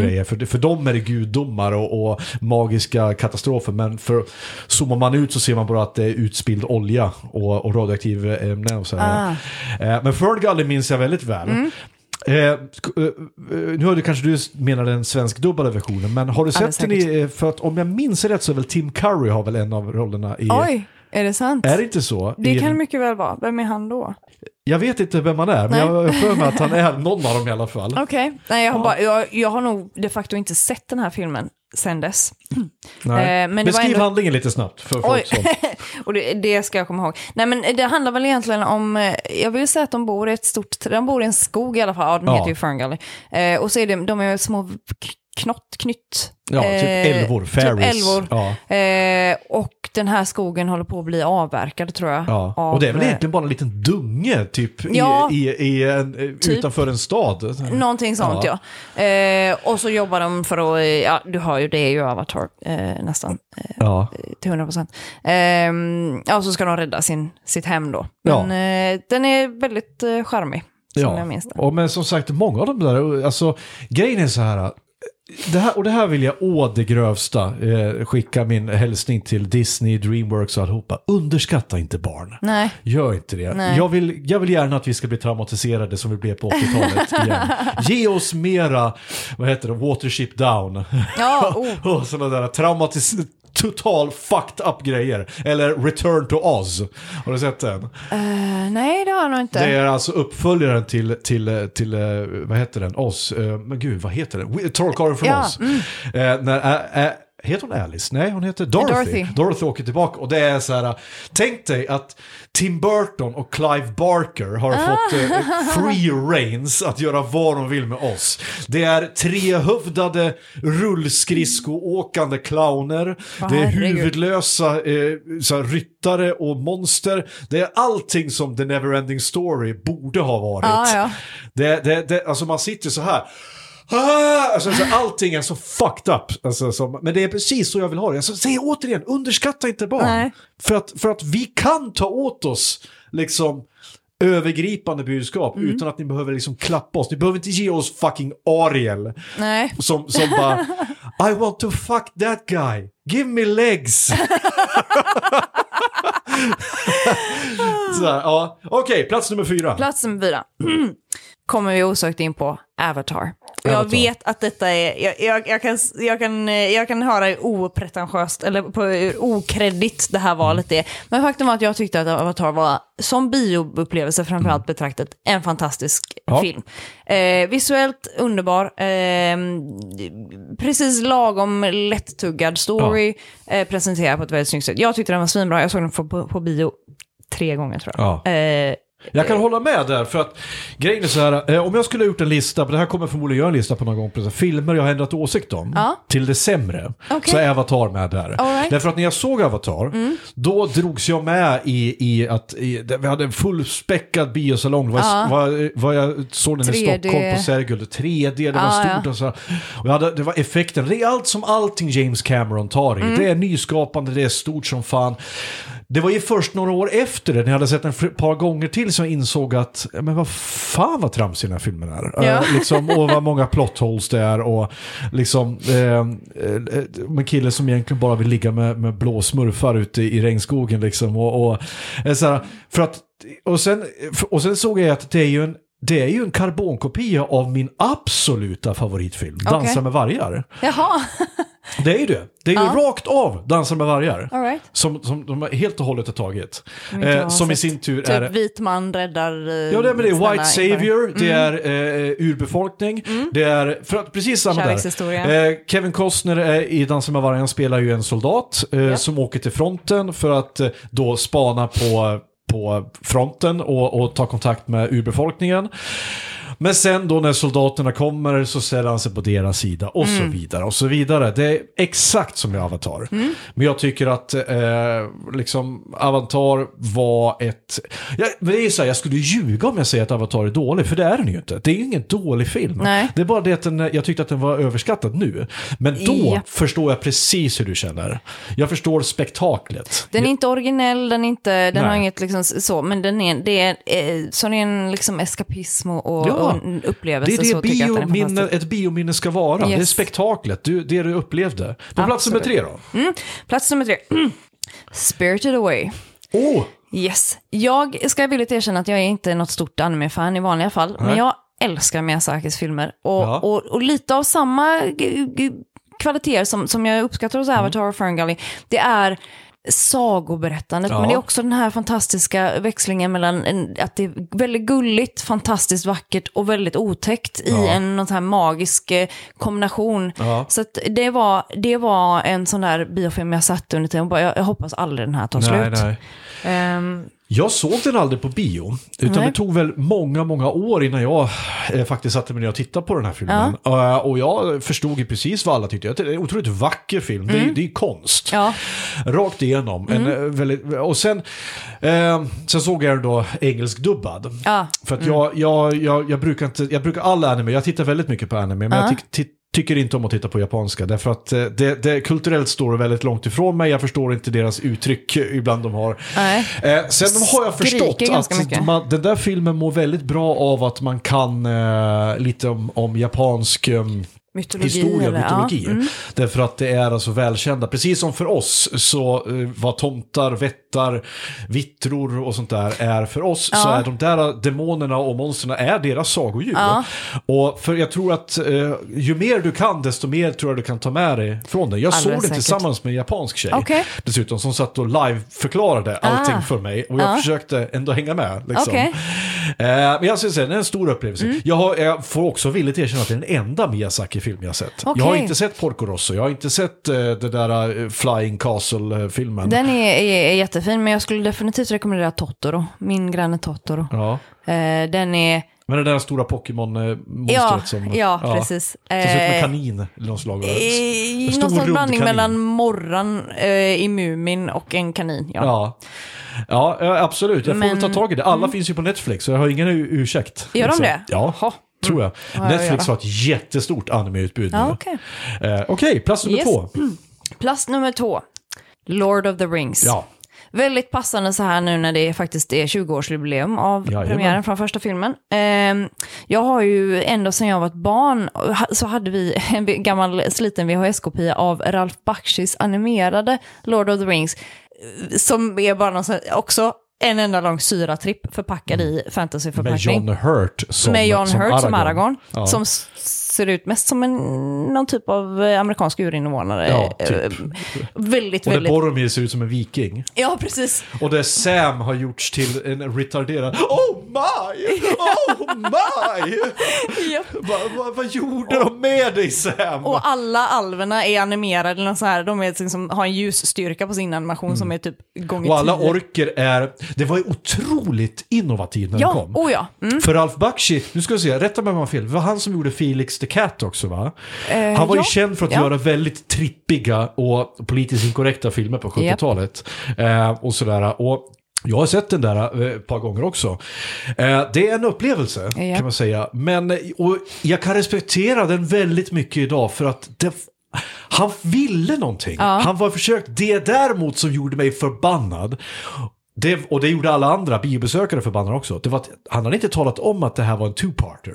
S5: Mm.
S1: grejer. För, för dem är det gudomar och, och magiska katastrofer. Men för zoomar man ut så ser man bara att det är utspilld olja och, och radioaktiv ämne och så här. Eh, men Ferngully minns jag väldigt väl.
S5: Mm.
S1: Eh, eh, eh, nu har du kanske du menar den svenskdubbade versionen, men har du sett den i, eh, för att om jag minns rätt så är väl Tim Curry har väl en av rollerna i...
S5: Oj, är det sant?
S1: Är det inte så?
S5: det
S1: I,
S5: kan mycket väl vara. Vem är han då?
S1: Jag vet inte vem han är, men
S5: Nej.
S1: jag har för mig att han är någon av dem i alla fall.
S5: Okej, nej jag har,
S1: Ja.
S5: bara, jag, jag har nog de facto inte sett den här filmen. sen dess.
S1: Nej.
S5: Eh, men det var
S1: Beskriv
S5: ändå-
S1: handlingen lite snabbt för folk som...
S5: och det, det ska jag komma ihåg. Nej men det handlar väl egentligen om, eh, jag vill säga att de bor i ett stort, de bor i en skog i alla fall, ja den
S1: Ja.
S5: heter ju Ferngully. Eh, och så är det, de är små knott, knytt.
S1: Ja, typ
S5: Eh,
S1: älvor,
S5: Typ
S1: fairies.
S5: älvor.
S1: Ja.
S5: Eh, och den här skogen håller på att bli avverkad tror jag.
S1: Ja.
S5: av,
S1: Och det är väl
S5: eh,
S1: egentligen bara en liten dunge typ
S5: Ja.
S1: i, i, i en,
S5: Typ.
S1: utanför en stad.
S5: Någonting sånt ja. Eh, och så jobbar de för att, eh, ja du hör ju det är ju Avatar eh, nästan eh,
S1: Ja.
S5: till 100 procent. Eh, ja, så ska de rädda sin, sitt hem då.
S1: Ja.
S5: Men eh, den är väldigt eh, charmig, som jag minns det.
S1: och men som sagt, många av de där, alltså grejen är så här. Det här, och det här vill jag å det grövsta eh, skicka min hälsning till Disney, Dreamworks och allihopa. Underskatta inte barn.
S5: Nej.
S1: Gör inte det.
S5: Nej.
S1: Jag vill, jag vill gärna att vi ska bli traumatiserade som vi blev på 80-talet igen. Ge oss mera, vad heter det, Watership Down.
S5: Ja, oh.
S1: och sådana där traumatis... Total fucked up grejer. Eller Return to Oz. Har du sett den?
S5: Eh, nej, det har jag nog inte.
S1: Det är alltså uppföljaren till, till, till, eh, vad heter den? Oz. Eh, Men gud, vad heter den? Trollkarlen från
S5: Ja,
S1: Oz. Eh, när, ä- ä- heter hon Alice? Nej, hon heter Dorothy.
S5: Dorothy.
S1: Dorothy åker tillbaka och det är så här, tänk dig att Tim Burton och Clive Barker har fått eh, free reigns att göra vad de vill med oss. Det är trehövdade rullskridskoåkande clowner,
S5: Åh,
S1: det är huvudlösa eh, så här, ryttare och monster. Det är allting som The Neverending Story borde ha varit.
S5: Ja, ja.
S1: Det, det, det, alltså man sitter så här. Ah! Alltså, så allting är så fucked up. Alltså, som, men det är precis så jag vill ha det. Alltså, säg återigen, underskatta inte barn.
S5: Nej.
S1: För att, för att vi kan ta åt oss liksom övergripande budskap
S5: Mm.
S1: utan att ni behöver liksom klappa oss. Ni behöver inte ge oss fucking Ariel
S5: Nej.
S1: som, som bara I want to fuck that guy. Give me legs. så ja. Okej, plats nummer fyra.
S5: Plats nummer fyra. Kommer vi osökt in på Avatar. Och jag vet att detta är, jag, jag, jag, kan, jag, kan, jag kan höra hur opretentiöst, eller på hur okreddigt det här valet är. Men faktum var att jag tyckte att Avatar var, som bioupplevelse framförallt betraktat, en fantastisk
S1: Ja.
S5: film. Eh, visuellt underbar, eh, precis lagom lättuggad story, eh, presenterad på ett väldigt snyggt sätt. Jag tyckte den var svinbra, jag såg den på, på, på bio tre gånger tror jag.
S1: Ja.
S5: Eh,
S1: Jag kan hålla med där, för att grejen är så här, eh, om jag skulle ha gjort en lista, för det här kommer jag förmodligen göra en lista på någon gång, på här, filmer jag har ändrat åsikt om,
S5: Ja.
S1: till det sämre,
S5: Okej.
S1: så är Avatar med där.
S5: All right.
S1: Därför att när jag såg Avatar, då drogs jag med i, i att i, vi hade en fullspäckad biosalong, det var,
S5: Ja.
S1: var, var jag såg den i
S5: 3D.
S1: Stockholm på Sergel, 3D, det var
S5: Ja,
S1: stort
S5: ja.
S1: och så här. Och jag hade, det var effekten, det är allt som allting James Cameron tar i.
S5: Mm.
S1: Det är nyskapande, det är stort som fan. Det var ju först några år efter det, när jag hade sett den ett par gånger till, som jag insåg att, men vad fan vad tramsig den här filmen är.
S5: Ja.
S1: Eh, liksom, och vad många plot holes det är och liksom, eh, eh, en kille som egentligen bara vill ligga med, med blå smurfar ute i regnskogen liksom. Och, och, eh, så här, för att, och, sen, och sen såg jag att det är ju en det är ju en karbonkopia av min absoluta favoritfilm, Dansa
S5: Okej.
S1: med vargar.
S5: jaha,
S1: Det är ju det. Det är ju
S5: Ja.
S1: rakt av Dansa med vargar.
S5: all right.
S1: Som, som de helt och hållet har tagit.
S5: Om inte jag
S1: Eh, som i sin tur
S5: Typ
S1: är...
S5: vit man räddar eh,
S1: Ja, det är, det är White. Savior, det är eh, urbefolkning, det är för att, precis samma där. Eh, Kevin Costner i Dansa med vargen spelar ju en soldat eh, som åker till fronten för att eh, då spana på, på fronten och, och ta kontakt med urbefolkningen. Men sen då när soldaterna kommer så ställer han sig på deras sida och så vidare och så vidare. Det är exakt som i Avatar. Men jag tycker att eh, liksom Avatar var ett... Ja, det är så här, jag skulle ljuga om jag säger att Avatar är dålig, för det är den ju inte. Det är ju ingen dålig film.
S5: Nej.
S1: Det är bara det att den, jag tyckte att den var överskattad nu. Men då
S5: Ja.
S1: förstår jag precis hur du känner. Jag förstår spektaklet.
S5: Den är inte originell, den, är inte, den har inget liksom så, men den är, det är, eh, så det är en liksom eskapism och, och,
S1: Ja.
S5: Upplevelse.
S1: Det är det biominne, ett biominne ska vara. Det är
S5: Yes.
S1: spektaklet, du, det du upplevde. På plats nummer tre då?
S5: Plats nummer tre. Spirited Away.
S1: Åh!
S5: Yes. Jag ska villigt erkänna att jag är inte något stort anime-fan i vanliga fall, men
S1: Nej.
S5: jag älskar Miyazakis filmer. Och,
S1: Ja.
S5: och, och lite av samma kvaliteter som, som jag uppskattar hos
S1: Mm.
S5: Avatar och Ferngully, det är sagoberättandet,
S1: Ja.
S5: men det är också den här fantastiska växlingen mellan en, att det är väldigt gulligt, fantastiskt vackert och väldigt otäckt i
S1: Ja.
S5: en någon här magisk eh, kombination.
S1: Ja.
S5: Så det, var, det var en sån där biofilm jag satt under tiden och bara, jag, jag hoppas aldrig den här tar
S1: Nej,
S5: slut.
S1: nej.
S5: Ehm,
S1: Jag såg den aldrig på bio, utan
S5: Nej.
S1: det tog väl många, många år innan jag eh, faktiskt satte mig ner och tittade på den här filmen. Eh, och jag förstod ju precis vad alla tyckte. Det är en otroligt vacker film, det, är, det är konst.
S5: ja,
S1: Rakt igenom. En, eh, väldigt, och sen, eh, sen såg jag den då engelskdubbad.
S5: Ja.
S1: För att jag, jag, jag, jag brukar inte, jag brukar all anime, jag tittar väldigt mycket på anime, men jag ty, tycker inte om att titta på japanska. Därför att eh, det, det kulturellt står väldigt långt ifrån mig, jag förstår inte deras uttryck ibland de har.
S5: Nej.
S1: Eh, sen har jag förstått att man, den där filmen mår väldigt bra av att man kan eh, lite om, om japansk ehm,
S5: mytologi.
S1: historia och
S5: eller- ja. Mm.
S1: Därför att det är alltså välkända. Precis som för oss så eh, vad tomtar, vättar, vittror och sånt där är för oss så
S5: Ja.
S1: är de där demonerna och monstren är deras sagodjur.
S5: Ja.
S1: Och för jag tror att eh, ju mer du kan desto mer tror jag du kan ta med dig från det. Jag såg det
S5: säkert.
S1: tillsammans med en japansk tjej.
S5: Okej.
S1: Dessutom som satt och live-förklarade allting
S5: Ah.
S1: för mig. Och jag
S5: Ja.
S1: försökte ändå hänga med. Liksom.
S5: Okej.
S1: Eh, men jag skulle säga, det är en stor upplevelse.
S5: Mm.
S1: Jag, har, jag får också villigt erkänna att det är den enda Miyazaki-film jag har sett.
S5: Okej.
S1: Jag har inte sett Porco Rosso, jag har inte sett eh, det där eh, Flying Castle-filmen.
S5: Den är, är, är jättefin, men jag skulle definitivt rekommendera Totoro. Min granne Totoro.
S1: Ja.
S5: Eh, den är...
S1: Men det där stora Pokémon-monstret
S5: Ja,
S1: som...
S5: ja, precis.
S1: Som ser ut
S5: Eh,
S1: kanin eller något slag. En stor
S5: någon
S1: rund
S5: blandning
S1: kanin.
S5: mellan morran i Mumin och en kanin. Ja.
S1: Ja. Ja, ja, absolut. Jag får
S5: Men-
S1: väl ta tag i det. Alla finns ju på Netflix, så jag har ingen ursäkt.
S5: Gör de
S1: liksom.
S5: det?
S1: Ja,
S5: Jaha.
S1: Tror jag.
S5: Har jag att
S1: Netflix har ett jättestort anime-utbud
S5: Ja,
S1: nu.
S5: okej.
S1: Eh, Okej, plats nummer
S5: Yes.
S1: två.
S5: Plats nummer två. Lord of the Rings.
S1: Ja.
S5: Väldigt passande så här nu när det faktiskt är 20-årsjubileum av
S1: Jajamän.
S5: premiären från första filmen. Ehm, jag har ju ända sedan jag var ett barn så hade vi en gammal sliten VHS-kopia av Ralph Bakshis animerade Lord of the Rings. eh, Som är bara någon sån, också en enda lång syratripp förpackad i
S1: Mm. Med
S5: fantasyförpackning.
S1: John Hurt som
S5: med John Hurt som Aragorn.
S1: Ja.
S5: Som ser ut mest som en, någon typ av eh, amerikansk urinvånare.
S1: Ja, typ.
S5: Eh, Väldigt,
S1: Och där
S5: väldigt...
S1: Boromir ser ut som en viking.
S5: Ja, precis.
S1: Och där Sam har gjorts till en retarderad Oh my! Oh my!
S5: Japp.
S1: vad, vad, vad gjorde de med dig Sam?
S5: Och alla alverna är animerade, eller så här, de är liksom, har en ljusstyrka på sin animation som är typ gånger
S1: Mm. Och alla orker är... Det var ju otroligt innovativt när den
S5: Ja,
S1: kom.
S5: oh ja. Mm.
S1: För Ralph Bakshi, nu ska vi se, rätta mig om jag har fel, det var han som gjorde Felix the Cat också va? han var ju
S5: ja.
S1: känd för att
S5: Ja.
S1: göra väldigt trippiga och politiskt inkorrekta filmer på 70-talet. Eh, och sådär. Och jag har sett den där eh, ett par gånger också. Eh, det är en upplevelse
S5: Ja.
S1: kan man säga. Men eh, och jag kan respektera den väldigt mycket idag för att det, han ville någonting. Han var försökt. Det däremot som gjorde mig förbannad. Det, och det gjorde alla andra biobesökare förbannade också. Det var han hade inte talat om att det här var en two-parter.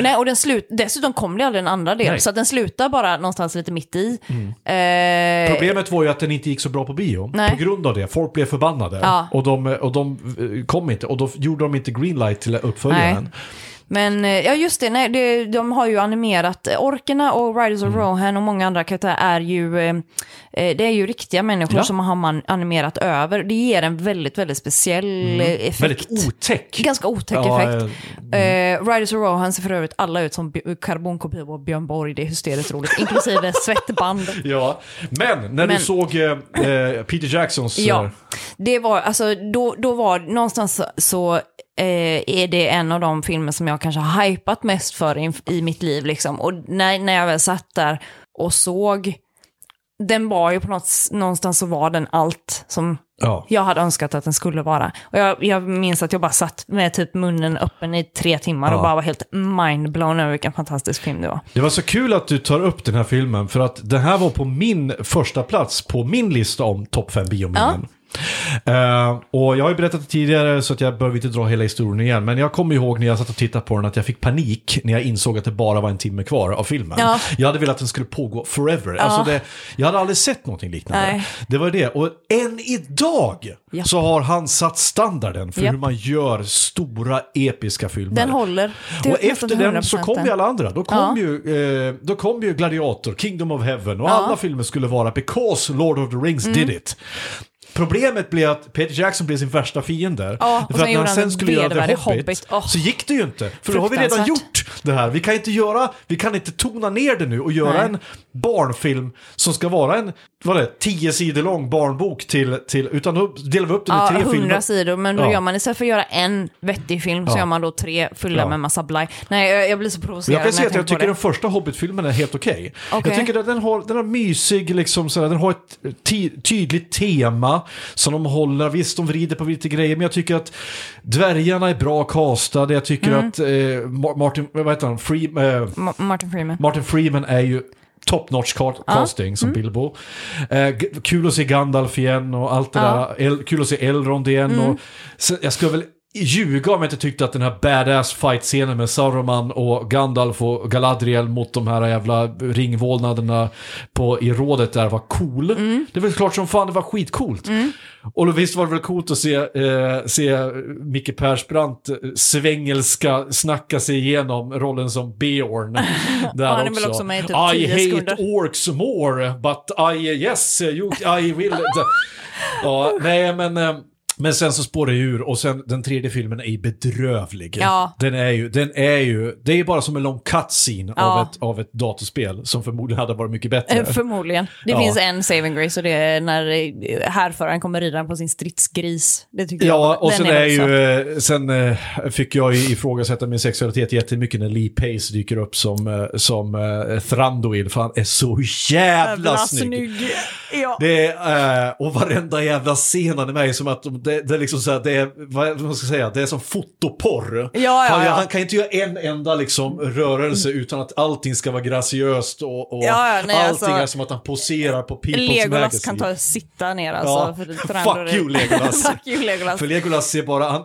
S5: Nej, och den slut, dessutom kom det aldrig en andra del,
S1: Nej. Mm.
S5: så den slutar bara någonstans lite mitt i. Eh,
S1: Problemet var ju att den inte gick så bra på bio.
S5: Nej.
S1: På grund av det. Folk blev förbannade.
S5: Ja.
S1: Och, de, och de eh, kom inte. Och då gjorde de inte greenlight till uppföljaren.
S5: Men eh, ja, just det, nej, det, de har ju animerat, eh, orkerna och Riders
S1: Mm.
S5: of Rohan och många andra karaktärer är ju, eh, eh, det är ju riktiga människor
S1: Ja.
S5: som har man animerat över. Det ger en väldigt, väldigt speciell eh, effekt.
S1: Mm. Väldigt otäck.
S5: Ganska otäck
S1: Ja,
S5: effekt. Eh, Riders of Rohan ser för övrigt alla ut som karbonkopior av Björn Borg, det är hysteriskt roligt, inklusive svettband.
S1: Ja, men när du
S5: Men-
S1: såg eh, Peter Jacksons...
S5: Ja, det var, alltså då, då var någonstans så, eh, är det en av de filmer som jag kanske har hypat mest för i, i mitt liv liksom. Och när, när jag väl satt där och såg, den var ju på något, någonstans så var den allt som
S1: ja.
S5: jag hade önskat att den skulle vara. Och jag, jag minns att jag bara satt med typ munnen öppen i tre timmar och
S1: Ja.
S5: bara var helt mindblown över vilken fantastisk film det var.
S1: Det var så kul att du tar upp den här filmen för att den här var på min första plats på min lista om topp 5 biominnen. Eh, och jag har ju berättat det tidigare så att jag behöver inte dra hela historien igen. Men jag kommer ihåg när jag satt och tittade på den att jag fick panik när jag insåg att det bara var en timme kvar av filmen.
S5: Ja.
S1: Jag hade velat att den skulle pågå forever. Alltså det, jag hade aldrig sett någonting liknande.
S5: Nej.
S1: Det var det. Och än idag
S5: Japp.
S1: så har han satt standarden för hur man gör stora episka filmer.
S5: Den håller.
S1: Och efter den så
S5: 100%.
S1: kom ju alla andra. Då kom,
S5: Ja.
S1: ju, eh, då kom ju Gladiator, Kingdom of Heaven och
S5: Ja.
S1: alla filmer skulle vara because Lord of the Rings
S5: Mm.
S1: did it. Problemet blev att Peter Jackson blev sin värsta fiende.
S5: Ja, och
S1: för att när han sen
S5: en
S1: skulle göra The
S5: vedervärdig
S1: Hobbit,
S5: Hobbit. Åh.
S1: så gick det ju inte. För då har vi redan gjort det här. Vi kan inte göra, vi kan inte tona ner det nu och göra
S5: Nej.
S1: en barnfilm som ska vara en, vad är det, tio sidor lång barnbok till, till utan då delar vi upp den i
S5: Ja,
S1: tre
S5: hundra
S1: filmer.
S5: sidor, men då
S1: Ja.
S5: gör man istället för att göra en vettig film så
S1: Ja.
S5: gör man då tre fyllda
S1: Ja.
S5: med massa blaj. Nej, jag, jag blir så provocerad
S1: Jag kan säga att jag
S5: tänker
S1: tycker den första Hobbit-filmen är helt okej.
S5: Okej.
S1: Jag tycker att den har, den har mysig, liksom, sådär, den har ett ty- tydligt tema som de håller. Visst, de vrider på lite grejer, men jag tycker att dvärgarna är bra castade. Jag tycker
S5: Mm.
S1: att eh, Ma- Martin, vad heter han, Free, eh,
S5: Ma- Martin Freeman.
S1: Martin Freeman är ju top notch ca- casting som Bilbo. Eh, kul att se Gandalf igen och allt det
S5: Ja.
S1: där. El, kul att se Elrond igen. Och, så, jag skulle väl ljuga om jag inte tyckte att den här badass fight-scenen med Saruman och Gandalf och Galadriel mot de här jävla ringvålnaderna på, i rådet där var cool. Det är väl klart som fan det var skitcoolt. Och då visst var det väl coolt att se, eh, se Micke Persbrandt svängelska snacka sig igenom rollen som Beorn. där
S5: han är väl också med i typ
S1: I
S5: 10
S1: hate
S5: sekunder.
S1: orcs more, but I, yes, you, I will. ja, nej men... eh, Men sen så spårar det ur och sen den tredje filmen är ju bedrövlig.
S5: Ja.
S1: Den är ju, den är ju, det är ju bara som en lång cutscene
S5: Ja.
S1: av, ett, av ett datorspel som förmodligen hade varit mycket bättre.
S5: Eh, Förmodligen. Det
S1: Ja.
S5: finns en saving grace och det är när eh, härföraren kommer ridande på sin stridsgris. Det tycker jag.
S1: Ja, och sen,
S5: är
S1: är ju, eh, sen fick jag ju ifrågasätta min sexualitet jättemycket när Lee Pace dyker upp som, som Thranduil, för han är så jävla, snygg.
S5: Ja.
S1: Det är, och varenda jävla scen han är med som att de- det, det är liksom så här, det är, vad man ska säga, det är som fotoporr.
S5: Ja, ja,
S1: han,
S5: ja.
S1: han kan inte göra en enda liksom rörelse utan att allting ska vara graciöst och, och
S5: nej,
S1: allting
S5: alltså-
S1: är som att han poserar på People's
S5: Legolas
S1: Magazine.
S5: kan ta sitta ner alltså.
S1: Ja,
S5: för
S1: fuck you, Legolas.
S5: fuck you Legolas.
S1: För Legolas ser bara, han,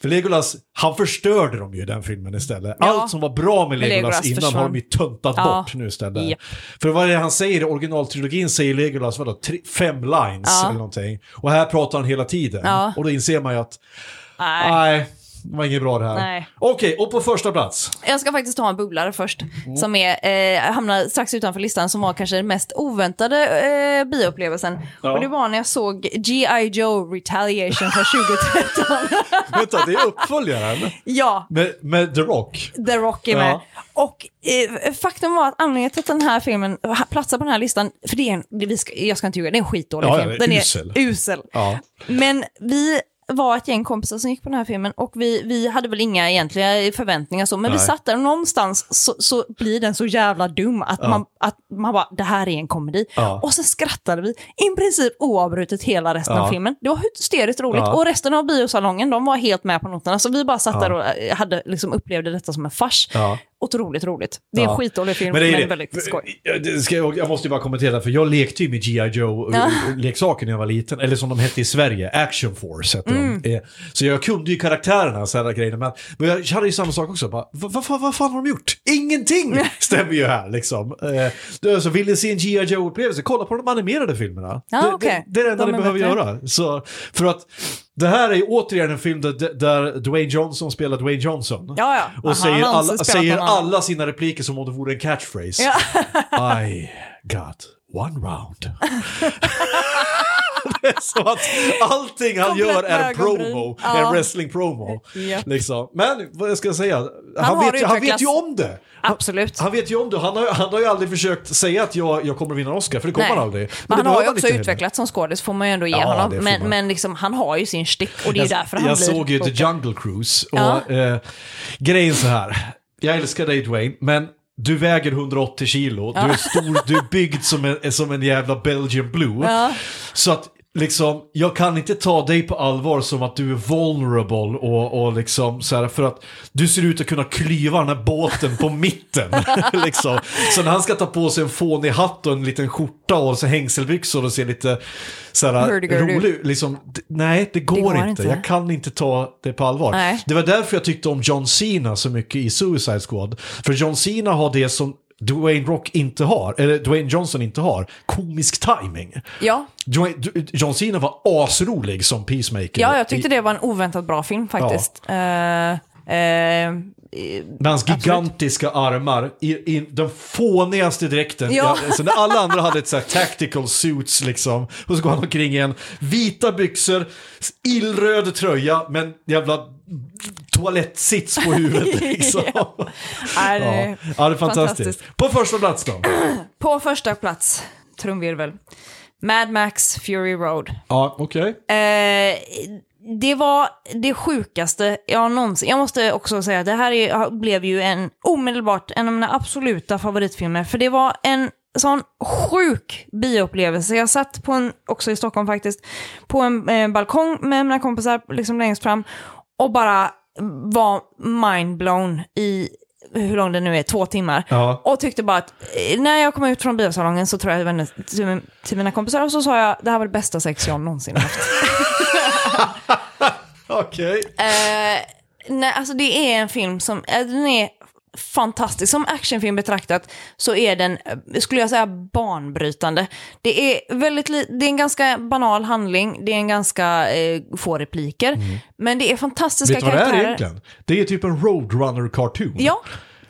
S1: för Legolas, han förstörde dem ju i den filmen istället.
S5: Ja.
S1: Allt som var bra med Legolas,
S5: Legolas
S1: innan
S5: försvann.
S1: har de ju töntat
S5: Ja.
S1: bort nu istället.
S5: Ja.
S1: För vad är det han säger i originaltrilogin säger Legolas, vadå, tre, fem lines eller någonting. Och här pratar han hela tiden. Och då inser man ju att,
S5: Nej.
S1: Det var inget bra det här.
S5: Nej.
S1: Okej, och på första plats.
S5: Jag ska faktiskt ta en bubblare först,
S1: Mm.
S5: som är, eh, hamnar strax utanför listan, som var kanske den mest oväntade eh, bioupplevelsen.
S1: Ja.
S5: Och det var när jag såg G.I. Joe Retaliation från 2013.
S1: Vänta, det är uppföljaren.
S5: ja,
S1: Med, med The Rock.
S5: The Rock är med.
S1: Ja.
S5: Och eh, faktum var att anledningen till att den här filmen platsar på den här listan, för det är en, det vi ska, jag ska inte ljuga, det är en skitdålig
S1: Ja,
S5: film. Den
S1: usel.
S5: är usel.
S1: Ja.
S5: Men vi var ett gäng kompisar som gick på den här filmen och vi, vi hade väl inga egentliga förväntningar så, men vi
S1: Nej.
S5: satt där och någonstans så, så blir den så jävla dum att, man, att man bara, det här är en komedi.
S1: Ja.
S5: Och sen skrattade vi i princip oavbrutet hela resten
S1: Ja.
S5: av filmen. Det var hysteriskt roligt
S1: Ja.
S5: och resten av biosalongen, de var helt med på noterna. Så vi bara satt
S1: Ja.
S5: där och eh, hade, liksom, upplevde detta som en fars.
S1: Ja.
S5: Otroligt roligt. Det är en
S1: Ja.
S5: skitdålig film,
S1: Men
S5: men,
S1: det är det.
S5: väldigt skoj.
S1: Jag, ska, jag måste ju bara kommentera, för jag lekte ju med G.I. Joe-leksaken när jag var liten. Eller som de hette i Sverige, Action Force hette
S5: Mm.
S1: de. Eh, Så jag kunde ju karaktärerna, så här grejerna. Men, men jag hade ju samma sak också. Bara, vad, vad, vad fan har de gjort? Ingenting stämmer ju här liksom. Eh, du, alltså, vill ni se en G.I. Joe-upplevelse, kolla på de animerade filmerna.
S5: Ja,
S1: det, det, det är det enda
S5: De
S1: ni behöver
S5: bättre.
S1: göra. Så, för att det här är ju återigen en film där, där Dwayne Johnson spelar Dwayne Johnson.
S5: Ja, ja.
S1: Och
S5: Han
S1: säger, alla, säger alla sina repliker som om det vore en catchphrase.
S5: Ja.
S1: I got one round. så att allting han
S5: Komplett
S1: gör är promo,
S5: Ja.
S1: en wrestling-promo.
S5: Ja.
S1: Liksom. Men vad jag ska säga, han,
S5: har
S1: vet, han vet ju om det. Han,
S5: Absolut.
S1: han vet ju om det. Han har, han har ju aldrig försökt säga att jag, jag kommer vinna en Oscar, för det kommer
S5: Nej.
S1: han aldrig.
S5: Men
S1: det
S5: han har ju också utvecklats som skådis, får man ju ändå ge
S1: Ja,
S5: honom. Men, men liksom, han har ju sin stick och det är
S1: jag,
S5: därför han
S1: jag
S5: blir
S1: såg ju The. Jungle Cruise och
S5: Ja.
S1: eh, grejen så här. Jag älskar dig Dwayne, men du väger 180 kilo, du är stor, du är byggd som en, som en jävla Belgian Blue.
S5: Ja.
S1: Så att liksom, jag kan inte ta dig på allvar som att du är vulnerable och, och liksom så här, för att du ser ut att kunna klyva den här båten på mitten. liksom. Så när han ska ta på sig en fånig hatt och en liten skjorta och så hängselbyxor och se lite så här, rolig liksom, d- nej det går,
S5: går
S1: inte.
S5: inte.
S1: Jag kan inte ta det på allvar.
S5: Nej.
S1: Det var därför jag tyckte om John Cena så mycket i Suicide Squad. För John Cena har det som Dwayne Rock inte har, eller Dwayne Johnson inte har, komisk timing.
S5: Ja.
S1: Dwayne, John Cena var asrolig som Peacemaker.
S5: ja, jag tyckte det var en oväntat bra film faktiskt. Eh, Eh,
S1: Med hans gigantiska armar i, i den fånigaste dräkten.
S5: Ja.
S1: Ja. så när alla andra hade ett så här tactical suits liksom. Och så går han omkring i en vita byxor, illröd tröja, men jävla toalettsits på huvudet liksom.
S5: Ja.
S1: ja. det är fantastiskt. På första plats då?
S5: På första plats, trumvirvel, Mad Max Fury Road.
S1: Ja, okej.
S5: Eh, det var det sjukaste jag någonsin... Jag måste också säga att det här är, blev ju en omedelbart en av mina absoluta favoritfilmer. För det var en sån sjuk bioupplevelse. Jag satt på en, också i Stockholm faktiskt, på en eh, balkong med mina kompisar liksom längst fram och bara var mindblown i hur lång det nu är, två timmar.
S1: Ja.
S5: Och tyckte bara att eh, när jag kom ut från biosalongen så tror jag vände till, till mina kompisar och så sa jag det här var det bästa sex jag någonsin haft.
S1: Okej.
S5: Eh, nej, alltså det är en film som, eh, den är fantastisk. Som actionfilm betraktat så är den, skulle jag säga, banbrytande. Det är, väldigt det är en ganska banal handling, det är en ganska eh, få repliker, men det är fantastiska
S1: Vet du vad det är
S5: karaktärer.
S1: egentligen? Det är typ en Roadrunner-cartoon.
S5: Ja,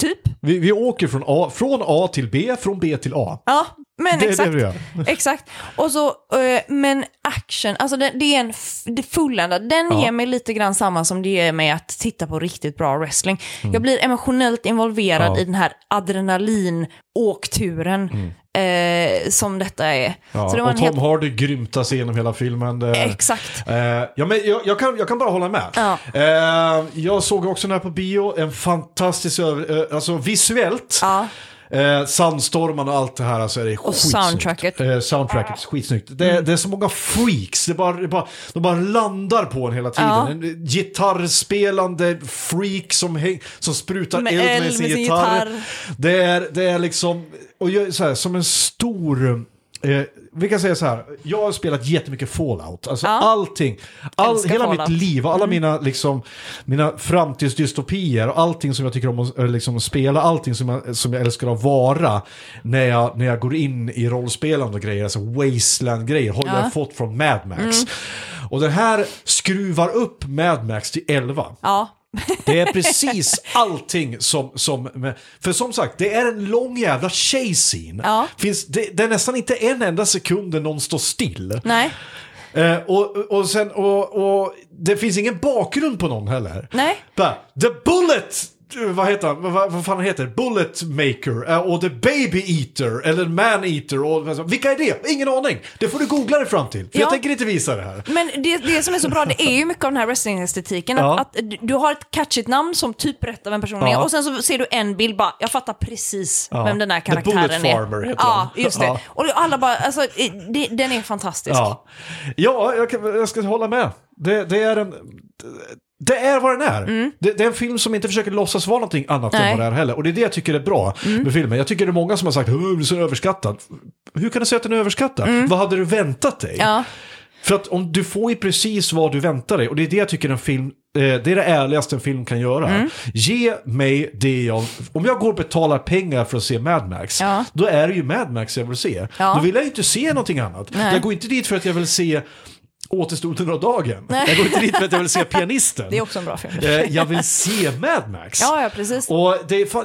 S5: typ.
S1: Vi, vi åker från A, från A till B, från B till A.
S5: Ja, men
S1: Det är det
S5: exakt. exakt. Och så, eh, men action, alltså det, det är en fulländad. Den
S1: Ja.
S5: ger mig lite grann samma som det ger mig att titta på riktigt bra wrestling. Jag blir emotionellt involverad
S1: Mm. Ja.
S5: i den här adrenalin-åkturen eh, som detta är.
S1: Ja,
S5: Så det var
S1: och Tom
S5: helt...
S1: Hardy grymtar sig genom hela filmen. Är-
S5: Exakt.
S1: Eh, ja, men jag, jag, kan, jag kan bara hålla med.
S5: Ja.
S1: Eh, jag såg också den här på bio, en fantastisk, eh, alltså visuellt.
S5: Ja.
S1: Eh, sandstormarna och allt det här, alltså är det
S5: Och soundtracket.
S1: Eh, soundtracket, skitsnyggt. Det, är- det är så många freaks, det bara, det bara, de bara landar på en hela tiden.
S5: Ja.
S1: En gitarrspelande freak som, häng, som sprutar
S5: Med
S1: eld med, sin
S5: med sin
S1: gitarr.
S5: gitarr.
S1: Det, är, det är liksom, och jag, så här, som en stor... Eh, vi kan säga så här, jag har spelat jättemycket Fallout. Alltså
S5: Ja.
S1: allting, all, hela
S5: Fallout. Mm.
S1: mitt liv, alla mina, liksom, mina framtidsdystopier och allting som jag tycker om att eh, liksom, spela, allting som jag, som jag älskar att vara när jag, när jag går in i rollspelande och grejer, alltså wasteland-grejer, har
S5: Ja. Mm.
S1: jag fått från Mad Max. Och den här skruvar upp Mad Max till 11.
S5: Ja,
S1: Det är precis allting som, som... För som sagt, det är en lång jävla scene.
S5: Ja.
S1: Finns, det, det är nästan inte en enda sekund där någon står still.
S5: nej,
S1: Eh, och, och, sen, och, och det finns ingen bakgrund på någon heller.
S5: nej.
S1: Bara, the Bullet! Vad heter han? Vad, vad fan heter? Bullet Maker eh, och The Baby Eater eller Man Eater. Och, vilka är det? Ingen aning. Det får du googla dig fram till. För jag
S5: Ja.
S1: tänker inte visa det här.
S5: Men det, det som är så bra, det är ju mycket av den här wrestling-estetiken.
S1: Ja.
S5: Att, att du- har ett catchigt namn som typ berättar vem personen
S1: Ja.
S5: är och sen så ser du en bild bara, jag fattar precis
S1: Ja.
S5: vem den här
S1: The
S5: karaktären
S1: Bullet
S5: är.
S1: Farmer heter
S5: Ja,
S1: han.
S5: just det. Och alla bara, alltså, det, den är fantastisk.
S1: Ja, ja jag, kan, jag ska hålla med. Det, det är en... Det är vad den är. Det, det är en film som inte försöker låtsas vara någonting annat
S5: Nej.
S1: än vad det är heller. Och det är det jag tycker är bra med filmen. Jag tycker det är många som har sagt att den är så överskattad. Hur kan du säga att den är överskattad? Vad hade du väntat dig?
S5: Ja.
S1: För att om du får ju precis vad du väntar dig. Och det är det jag tycker en film, eh, det är det ärligaste en film kan göra.
S5: Mm.
S1: Ge mig det jag, om jag går och betalar pengar för att se Mad Max,
S5: Ja.
S1: då är det ju Mad Max jag vill se.
S5: Ja.
S1: Då vill jag ju inte se någonting annat.
S5: Nej.
S1: Jag går inte dit för att jag vill se Återstoden av dagen.
S5: Nej.
S1: Jag går inte dit för att jag vill se pianisten.
S5: Det är också en bra film.
S1: Eh, jag vill se Mad Max.
S5: Ja, ja, precis.
S1: Och det är fan,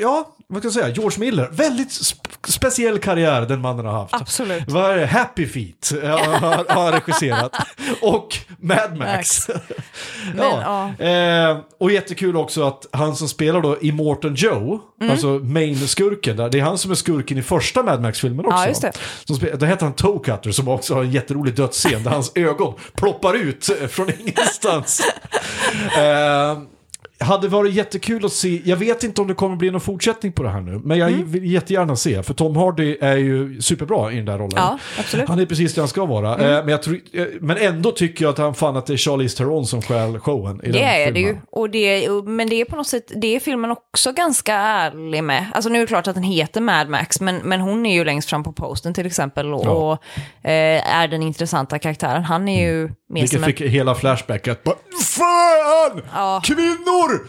S1: ja, vad kan jag säga, George Miller, väldigt sp- speciell karriär den mannen har haft.
S5: Absolut.
S1: Vad är det? Happy Feet eh, har, har regisserat. Och Mad Max. ja. Eh, och jättekul också att han som spelar då Immortan Joe,
S5: Mm.
S1: alltså main-skurken det är han som är skurken i första Mad Max-filmen också.
S5: Ja, just det.
S1: Som där heter han Toe Cutter som också har en jätterolig dödsscen där hans ögon ploppar ut eh, från ingenstans. eh, hade varit jättekul att se, jag vet inte om det kommer bli någon fortsättning på det här nu, men jag
S5: Mm.
S1: vill jättegärna se, för Tom Hardy är ju superbra i den där rollen.
S5: Ja. Mm.
S1: Han är precis det han ska vara, eh, men, jag tror, eh, men ändå tycker jag att han fann att det är Charlize Theron som stjäl showen i
S5: Det
S1: den
S5: är det
S1: filmen.
S5: ju. Och det, men det är på något sätt, det är filmen också ganska ärlig med. Alltså nu är det klart att den heter Mad Max, men, men hon är ju längst fram på posten till exempel och,
S1: Ja.
S5: och eh, är den intressanta karaktären. Han är ju mer
S1: Vilket
S5: som en...
S1: fick hela Flashback att bara, Fan!
S5: Ja.
S1: Kvinnor!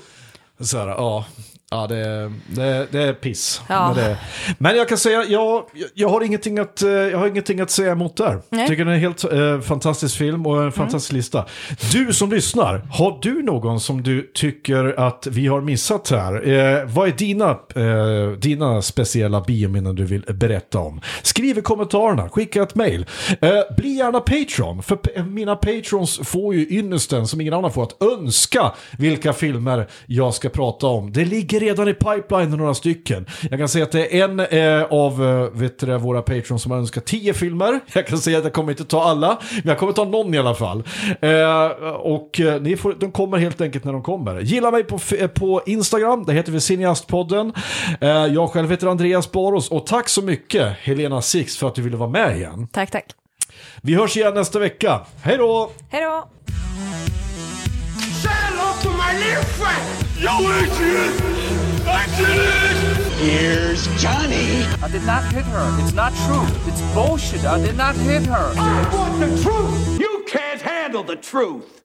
S1: Så här, ja. Ja, det, det, det är piss.
S5: Ja.
S1: Men, det, men jag kan säga, jag, jag, har ingenting att, eh, jag har ingenting att säga emot där.
S5: Nej.
S1: Tycker det är en helt eh, fantastisk film och en fantastisk lista. Du som lyssnar, har du någon som du tycker att vi har missat här? Eh, vad är dina, eh, dina speciella biominnen du vill berätta om? Skriv i kommentarerna, skicka ett mail. Eh, bli gärna Patreon, för p- mina Patrons får ju ynnesten som ingen annan får att önska vilka filmer jag ska prata om. Det ligger redan i pipeline några stycken. Jag kan säga att det är en eh, av eh, vet du, våra Patrons som har önskat tio filmer. Jag kan säga att jag kommer inte ta alla, men jag kommer ta någon i alla fall. Eh, och eh, ni får, de kommer helt enkelt när de kommer. Gilla mig på, eh, på Instagram, där heter vi Cineastpodden. Eh, jag själv heter Andreas Baros och tack så mycket Helena Six för att du ville vara med igen.
S5: Tack, tack.
S1: Vi hörs igen nästa vecka. Hej då!
S5: Hej då!
S3: Say hello to my little friend! Yo, Adrian! Adrian!
S6: Here's Johnny.
S4: I did not hit her. It's not true. It's bullshit. I did not hit her.
S3: I want the truth! You can't handle the truth!